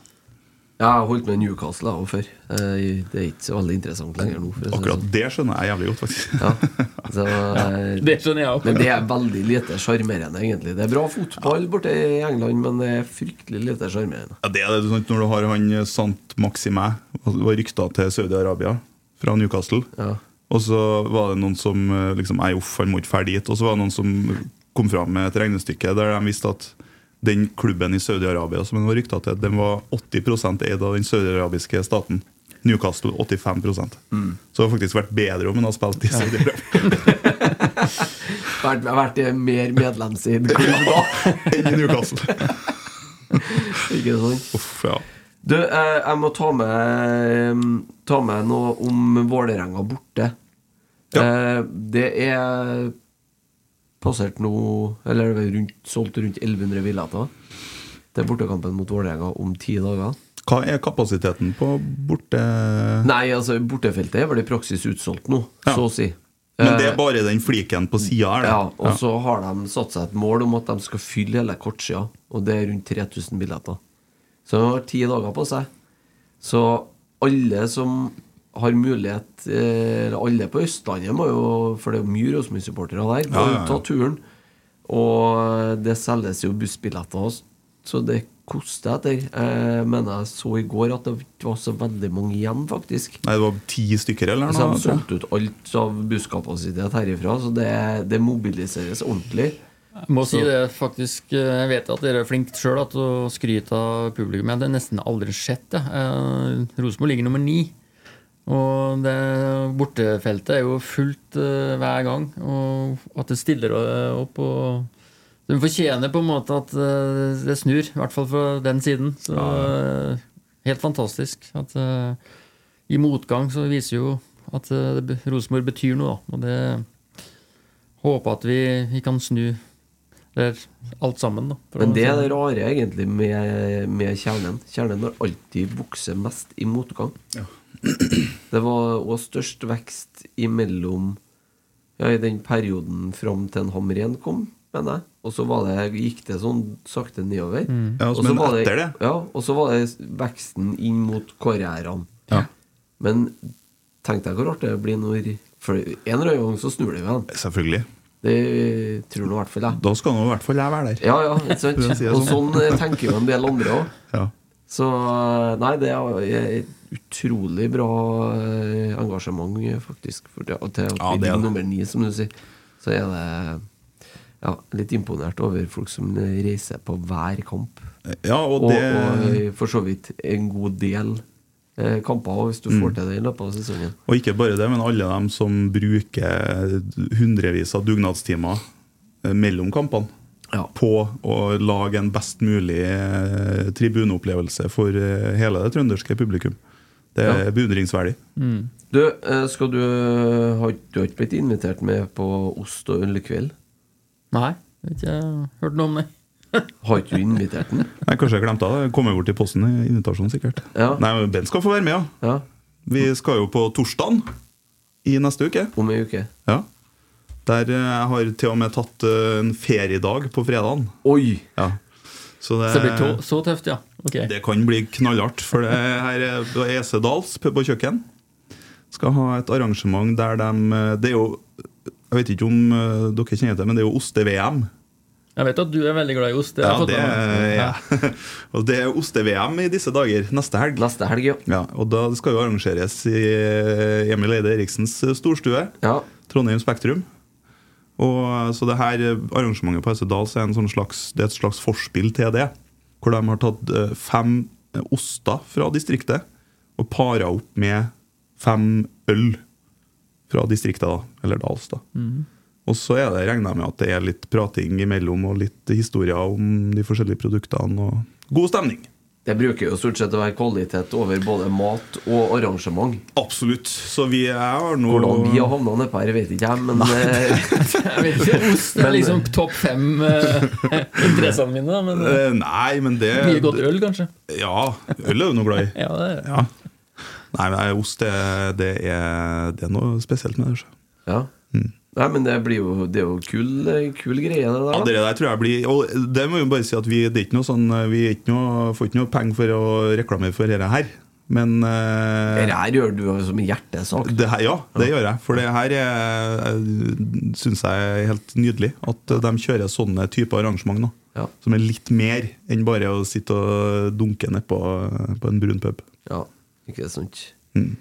Ja, jeg har holdt med Newcastle da, også før. Eh, Det er ikke så veldig interessant lenger nå. Akkurat sånn. det skjønner jeg jævlig godt, faktisk. Ja. <laughs> Så, ja. Det skjønner jeg også. Men det er veldig lite sjarmerende, egentlig. Det er bra fotball borte i England, men det er fryktelig lite sjarmerende. Ja, det er det Når du har han Sant Maxime, var rykta til Saudi-Arabia fra Newcastle. Ja. Og så var det noen som eh, liksom, Nei, uff, han må ikke dra dit. Og så var det noen som kom fram med et regnestykke der de visste at den klubben i Saudi-Arabia som den var rykta til, den var 80% eid av den saudi-arabiske staten. Newcastle 85% Så det har faktisk vært bedre om han har spilt i Saudi-Arabia <laughs> Vært, vært i mer medlemseid klubb da. <laughs> enn i Newcastle. <laughs> Ikke sånn? Uff, ja. Du, eh, jeg må ta med, ta med noe om Vålerenga borte. Eh, det er passert nå Eller det er rundt, solgt rundt 1100 billetter til bortekampen mot Vålerenga om ti dager. Hva er kapasiteten på borte... Nei, altså bortefeltet er vel i praksis utsolgt nå, Ja. så å si. Men det Eh, er bare den fliken på sida her? Ja, og så har de satt seg et mål om at de skal fylle hele kortsida, og det er rundt 3000 billetter. Så han har ti dager på seg. Så alle som har mulighet eh, Eller alle på Østlandet må jo For det er jo mye Rosenborg-supportere der. Må Ja, ja, ta turen. Og det selges jo bussbilletter, så det koster etter. Jeg mener jeg så i går at det ikke var så veldig mange igjen, faktisk. Nei, det var ti stykker eller Så noe? de solgte ut alt av busskapasitet herifra, så det, det mobiliseres ordentlig. Jeg må si det faktisk Jeg vet at dere er flinke sjøl til å skryte av publikum. Jeg har nesten aldri sett det. Eh, Rosenborg ligger nummer ni. Og det bortefeltet er jo fullt eh, hver gang. Og at det stiller opp. Og de fortjener på en måte at eh, det snur. I hvert fall fra den siden. Så ja. helt fantastisk. At i motgang så viser jo at Rosenborg betyr noe, da. Og det håper at vi, vi kan snu det alt sammen. Da, Men det er det rare egentlig med, med kjernen. Kjernen har alltid vokst mest i motgang. <clears throat> Det var òg størst vekst imellom Ja, i den perioden fram til en Hamren kom, mener jeg. Og så var det, gikk det sånn sakte nedover. Mm. Ja, Og men så var etter det? Ja, og så var det veksten inn mot karrierene. Ja. Men tenk deg hvor artig det blir når For en eller annen gang så snur det jo igjen. Selvfølgelig. Det tror nå i hvert fall jeg. Da skal nå i hvert fall jeg være der. Ja, ja, ikke sant? <laughs> Og sånn eh, tenker jo en del andre òg. <laughs> Ja. Så eh, nei, det er utrolig bra eh, engasjement, eh, faktisk. For det, til Ja, det er det. nummer ni, som du sier, så er det ja, litt imponert over folk som reiser på hver kamp. Ja, og det og og for så vidt en god del eh, kamper, hvis du Mm. får til det i løpet av sesongen. Og ikke bare det, men alle dem som bruker hundrevis av dugnadstimer eh, mellom kampene på å lage en best mulig eh, tribuneopplevelse for eh, hele det trønderske publikum. Det er Ja. beundringsverdig. Du, eh, skal du har, du ikke blitt invitert med på ost og ølkveld? Nei, jeg har ikke hørt noe om det. <laughs> Har ikke du invitert den? Nei, Kanskje jeg glemte det. Kommer bort i posten i invitasjonen, sikkert. Ja. Nei, men Ben skal få være med, ja. Vi skal jo på torsdagen i neste uke. Om ei uke. Ja. Der eh, jeg har til og med tatt eh, en feriedag på fredagen. Oi! Ja. Så det, Så det blir to, så tøft, ja. Okay. det kan bli knallhardt, for det her er Dals Esedals på kjøkken. Skal ha et arrangement der de Det er jo Jeg vet ikke om eh, dere kjenner det, men det er jo oste-VM. Jeg vet at du er veldig glad i ost. Det Ja, det, ja. <laughs> og det er oste-VM i disse dager. Neste helg. Neste helg, ja. Og da skal jo arrangeres i eh, Emil Eide Eriksens storstue. Trondheim Spektrum. Og eh, Så det her eh, arrangementet på Esedals er, en sånn slags, det er et slags forspill til det. Hvor de har tatt eh, fem eh, oster fra distriktet og para opp med fem øl fra distriktet, da. Eller Dals, da. Mhm. Og så er det regna med at det er litt prating imellom og litt historier om de forskjellige produktene. og God stemning. Det bruker jo stort sett å være kvalitet over både mat og arrangement. Absolutt. Så vi er nå Hvordan vi har havna nedpå her, vet ikke jeg, men eh, <laughs> Jeg vet ikke, <laughs> Ost er liksom topp fem eh, <laughs> interessene mine, da, men Eh, Nei, men det mye godt øl, kanskje. Ja, øl er du noe glad i. Ja, det er. Ja. Nei, men ost det, det, er, det er noe spesielt med det. så. Ja. Nei, men det blir jo Det er jo kul, kul greie, det der. Ja, det der tror jeg blir Og det må vi bare si at vi, det er ikke noe sånn, vi ikke noe, får ikke noe penger for å reklamere for dette her. Men uh, Det her gjør du som en hjertesak. det her, ja, det gjør jeg. For det her syns jeg er helt nydelig. At de kjører sånne typer arrangement. Ja. Som er litt mer enn bare å sitte og dunke nedpå på en brun pub. Ja, ikke sant. Mm.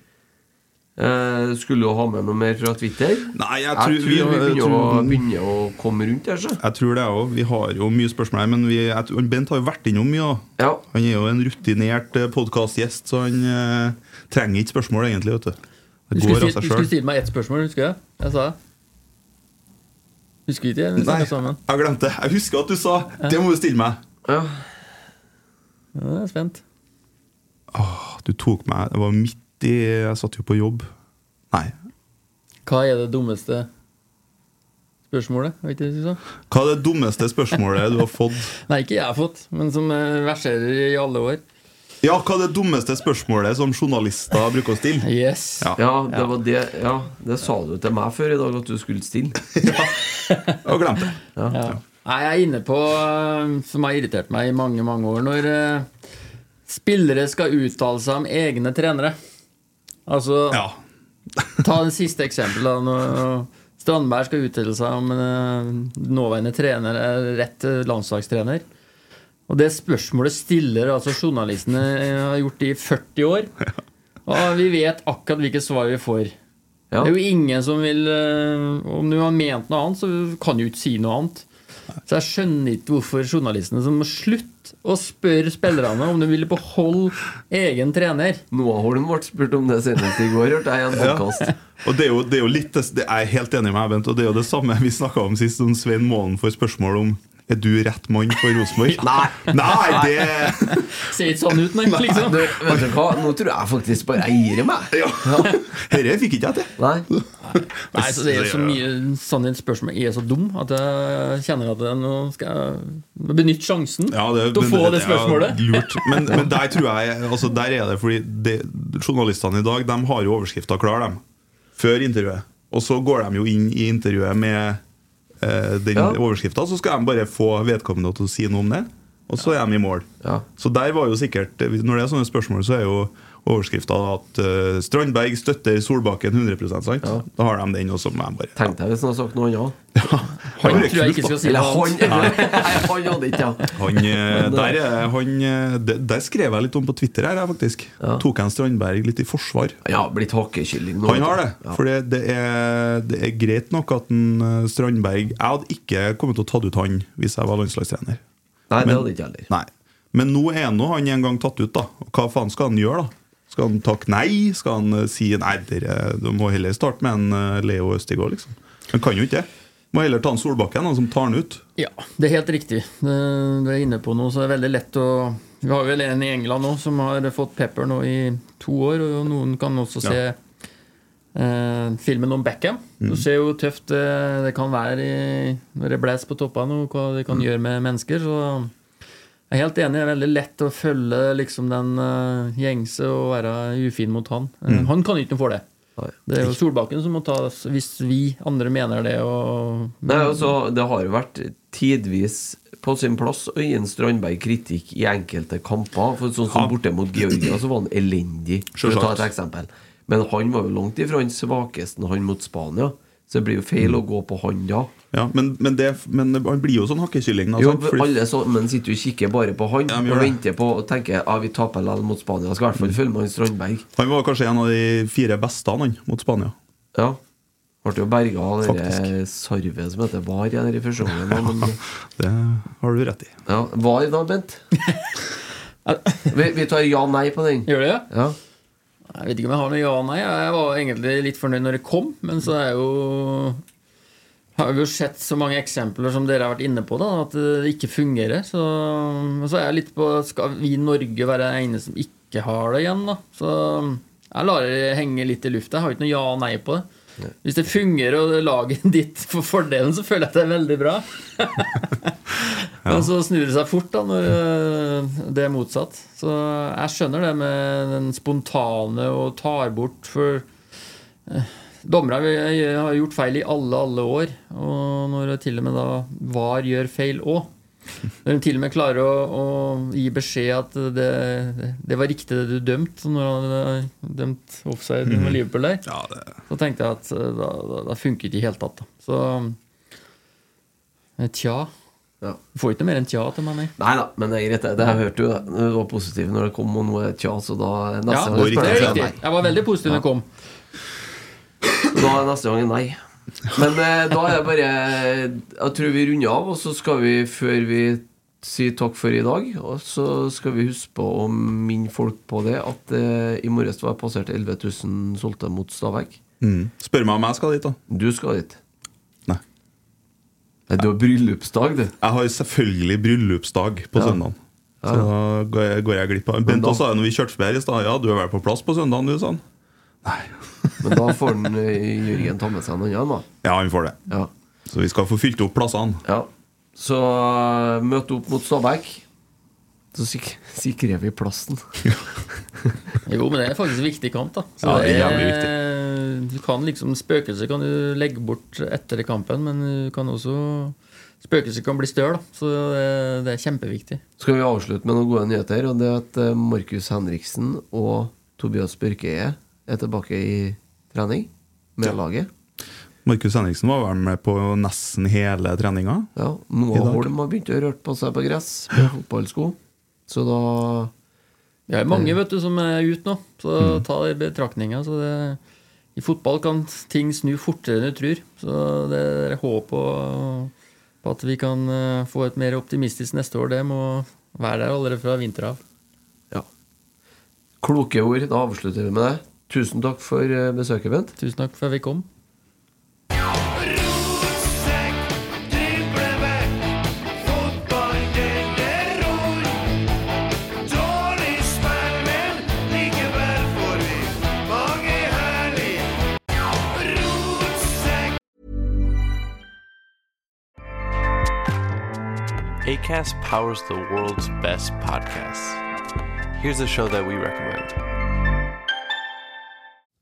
Eh, skulle du ha med noe mer fra Twitter? Nei, jeg jeg tror- tror vi- vi begynner, å, tror- begynner å komme rundt her, så. Jeg tror det òg. Vi har jo mye spørsmål her, men vi, jeg, Bent har jo vært innom mye. Ja. Han er jo en rutinert podkastgjest, så han eh, trenger ikke spørsmål, egentlig. vet Du Du Det skulle, går av si, du skulle stille meg ett spørsmål, husker jeg? Jeg sa det. Husker ikke det? Nei, jeg glemte det. Jeg husker at du sa 'det må du stille meg'. Ja. Ja, jeg er spent. Åh, du tok meg Det var midt i Jeg satt jo på jobb. Nei. Hva er det dummeste spørsmålet? Vet du hva? Hva er det dummeste spørsmålet du har fått? <laughs> Nei, ikke jeg har fått, men som eh, verserer i alle år. Ja, hva er det dummeste spørsmålet som journalister bruker å stille? Yes. Ja. Ja, det var det Ja, det sa du til meg før i dag, at du skulle stille. <laughs> ja, Og glemte det. Ja. Nei, jeg er inne på eh, som har irritert meg i mange, mange år, når eh, spillere skal uttale seg om egne trenere. Altså Ja. <laughs> Ta det siste eksempelet. da, Når Strandberg skal uttale seg om eh, nåværende trener er rett eh, landslagstrener. Og det spørsmålet stiller altså journalistene eh, har gjort det i 40 år. Og vi vet akkurat hvilket svar vi får. Ja. Det er jo ingen som vil eh, Om du har ment noe annet, så kan du ikke si noe annet. Så jeg skjønner ikke hvorfor journalistene som må slutte å spørre spillerne om de ville beholde egen trener. Noah Holm ble spurt om det senest i går, hørte jeg i en Ja. podkast. Og det er jo, det er jo litt det, er Jeg helt enig med deg, Bent. Og det er jo det samme vi snakka om sist, om Svein Målen får spørsmål om er du rett mann for Rosenborg. <laughs> Nei. Nei, det <laughs> Ser ikke sånn ut, nei. Liksom. Du, vet du hva? Nå tror jeg faktisk bare jeg gir meg. ja. Dette fikk ikke jeg til. Nei. <laughs> Nei, så Det er så mye sannhet spørsmål er så dum at jeg kjenner at jeg nå skal jeg benytte sjansen Ja, det- til å men få det ja, spørsmålet. lurt. Men, men der tror jeg altså Der er det fordi det, journalistene i dag De har jo overskrifta klar, dem. Før intervjuet. Og så går de jo inn i intervjuet med den Ja. overskrifta, så skal de bare få vedkommende til å si noe om det. Og så er de i mål. Ja. Så der var jo sikkert Når det er sånne spørsmål, så er jo overskrifta at uh, Strandberg støtter Solbakken 100% sant? Da har de den, også. Men bare, ja. Tenk deg hvis han hadde sagt noe annet. Han tror jeg ikke skal si Eller noe han. <laughs> Nei, han hadde ikke ja. Han, eh, der, er, han, der, der skrev jeg litt om på Twitter her, faktisk. faktisk. Tok han Strandberg litt i forsvar. Ja, blitt hakkekylling nå. Han har det. Ja. For det, det, er, greit nok at en, eh, Strandberg Jeg hadde ikke kommet til å tatt ut han hvis jeg var landslagstrener. Nei, det hadde ikke heller. Nei. Men nå er nå han en gang tatt ut, da. Og Hva faen skal han gjøre, da? Skal han takke nei? Skal han eh, si nei, dere, du må heller starte med en eh, Leo Østigård, liksom? Han kan jo ikke det. Må heller ta en Solbakken, han som tar han ut. Ja, det er helt riktig. Det, du er inne på noe, så det er veldig lett å Vi har vel en i England nå som har fått pepper nå i to år, og noen kan også se Ja. eh, filmen om Beckham. Mm. Du ser jo hvor tøft det, det kan være i, når det blåser på toppene, og hva det kan Mm. gjøre med mennesker. Så jeg er helt enig. Det er veldig lett å følge liksom den uh, gjengse og være ufin mot han. Eh, Mm. Han kan ikke noe for det. Det er jo Solbakken som må ta hvis vi andre mener det. Og, Nei, altså, det har vært tidvis på sin plass å gi en Strandberg kritikk i enkelte kamper. For sånn som Ja. borte mot Georgia, så var han elendig, for å ta et eksempel. Men han var jo langt ifra den svakeste han mot Spania. Så det blir jo feil å gå på han da. Ja, men, men, det, men han blir jo sånn hakkekylling. Altså. Jo, Fordi- alle sammen sitter jo og kikker bare på han Ja, og venter på og tenker ja, vi taper likevel mot Spania. Skal i hvert fall følge med han Strandberg. Han var kanskje en av de fire beste han, mot Spania. Ja. Ble jo berga av det sarvet som heter VAR i den første gangen. Men <laughs> Det har du rett i. ja, VAR da, Bent? <laughs> Vi, vi tar ja-nei på den. Gjør det, ja? Jeg vet ikke om jeg har noe ja og nei. Jeg var egentlig litt fornøyd når det kom, men så er jo har vi jo sett så mange eksempler som dere har vært inne på, da, at det ikke fungerer. Så, så er jeg litt på Skal vi i Norge være de eneste som ikke har det igjen, da? Så jeg lar det henge litt i lufta. Jeg har ikke noe ja og nei på det. Hvis det fungerer og laget <laughs> ditt for fordelen, så føler jeg at det er veldig bra. <laughs> Men så snur det seg fort da når øh, det er motsatt. Så jeg skjønner det med den spontane og tar bort For eh, dommere har gjort feil i alle, alle år. Og når til og med da VAR gjør feil òg Når de til og med klarer å, å gi beskjed at det, det var riktig det du dømte når han hadde dømt offside med Liverpool der, Ja, det, så tenkte jeg at eh, da, da, da funket det i det hele tatt. Da. Så eh, tja. Ja. Du får ikke noe mer enn tja til meg, nei. Nei da, men det er greit. det. Jeg hørte jo det. Du var positiv når det kom, og nå er tja, så da neste Ja, gang jeg Jeg var veldig positiv når det kom. Da neste gang nei. Men eh, da er det bare Jeg tror vi runder av, og så skal vi, før vi sier takk for i dag, og så skal vi huske på å minne folk på det, at eh, i morges var jeg passert 11 000 solgte mot Stavek. mm. Spør meg om jeg skal dit, da. Du skal dit. Nei. Nei, Du har bryllupsdag, du. Jeg har selvfølgelig bryllupsdag på Ja. søndag. Så da går jeg, går jeg glipp av Bent også sa jo når vi kjørte forbi her i stad. Ja, du er vel på plass på søndagen, du, sa han. Nei. Men da får den, eh, Jørgen ta med seg en annen, da. Ja, han får det. Ja. Så vi skal få fylt opp plassene. Ja. Så uh, møte opp mot Stabæk. Så sik sikrer vi plassen. <laughs> Jo, men det er faktisk en viktig kamp, da. Så Ja, det er det jævlig Du kan liksom Spøkelser kan du legge bort etter kampen, men du kan også Spøkelser kan bli større, da. Så det, er kjempeviktig. Skal vi avslutte med noen gode nyheter? Og det er at eh, Markus Henriksen og Tobias Børkeie er tilbake i trening med laget. Markus Henriksen var vel med på nesten hele treninga. Ja, Noah. Holm har begynt å røre på seg på gress med fotballsko. Så da Det er mange vet du, som er ute nå, så ta det i betraktninga. Så det, I fotball kan ting snu fortere enn du tror. Så det er håp på, på at vi kan eh, få et mer optimistisk neste år. Det må være der allerede fra vinter av. Ja. Kloke ord. Da avslutter vi med det. Tusen takk for eh, besøket, Bent. Tusen takk for at vi kom. ACAST powers the world's best podcasts. Here's a show that we recommend.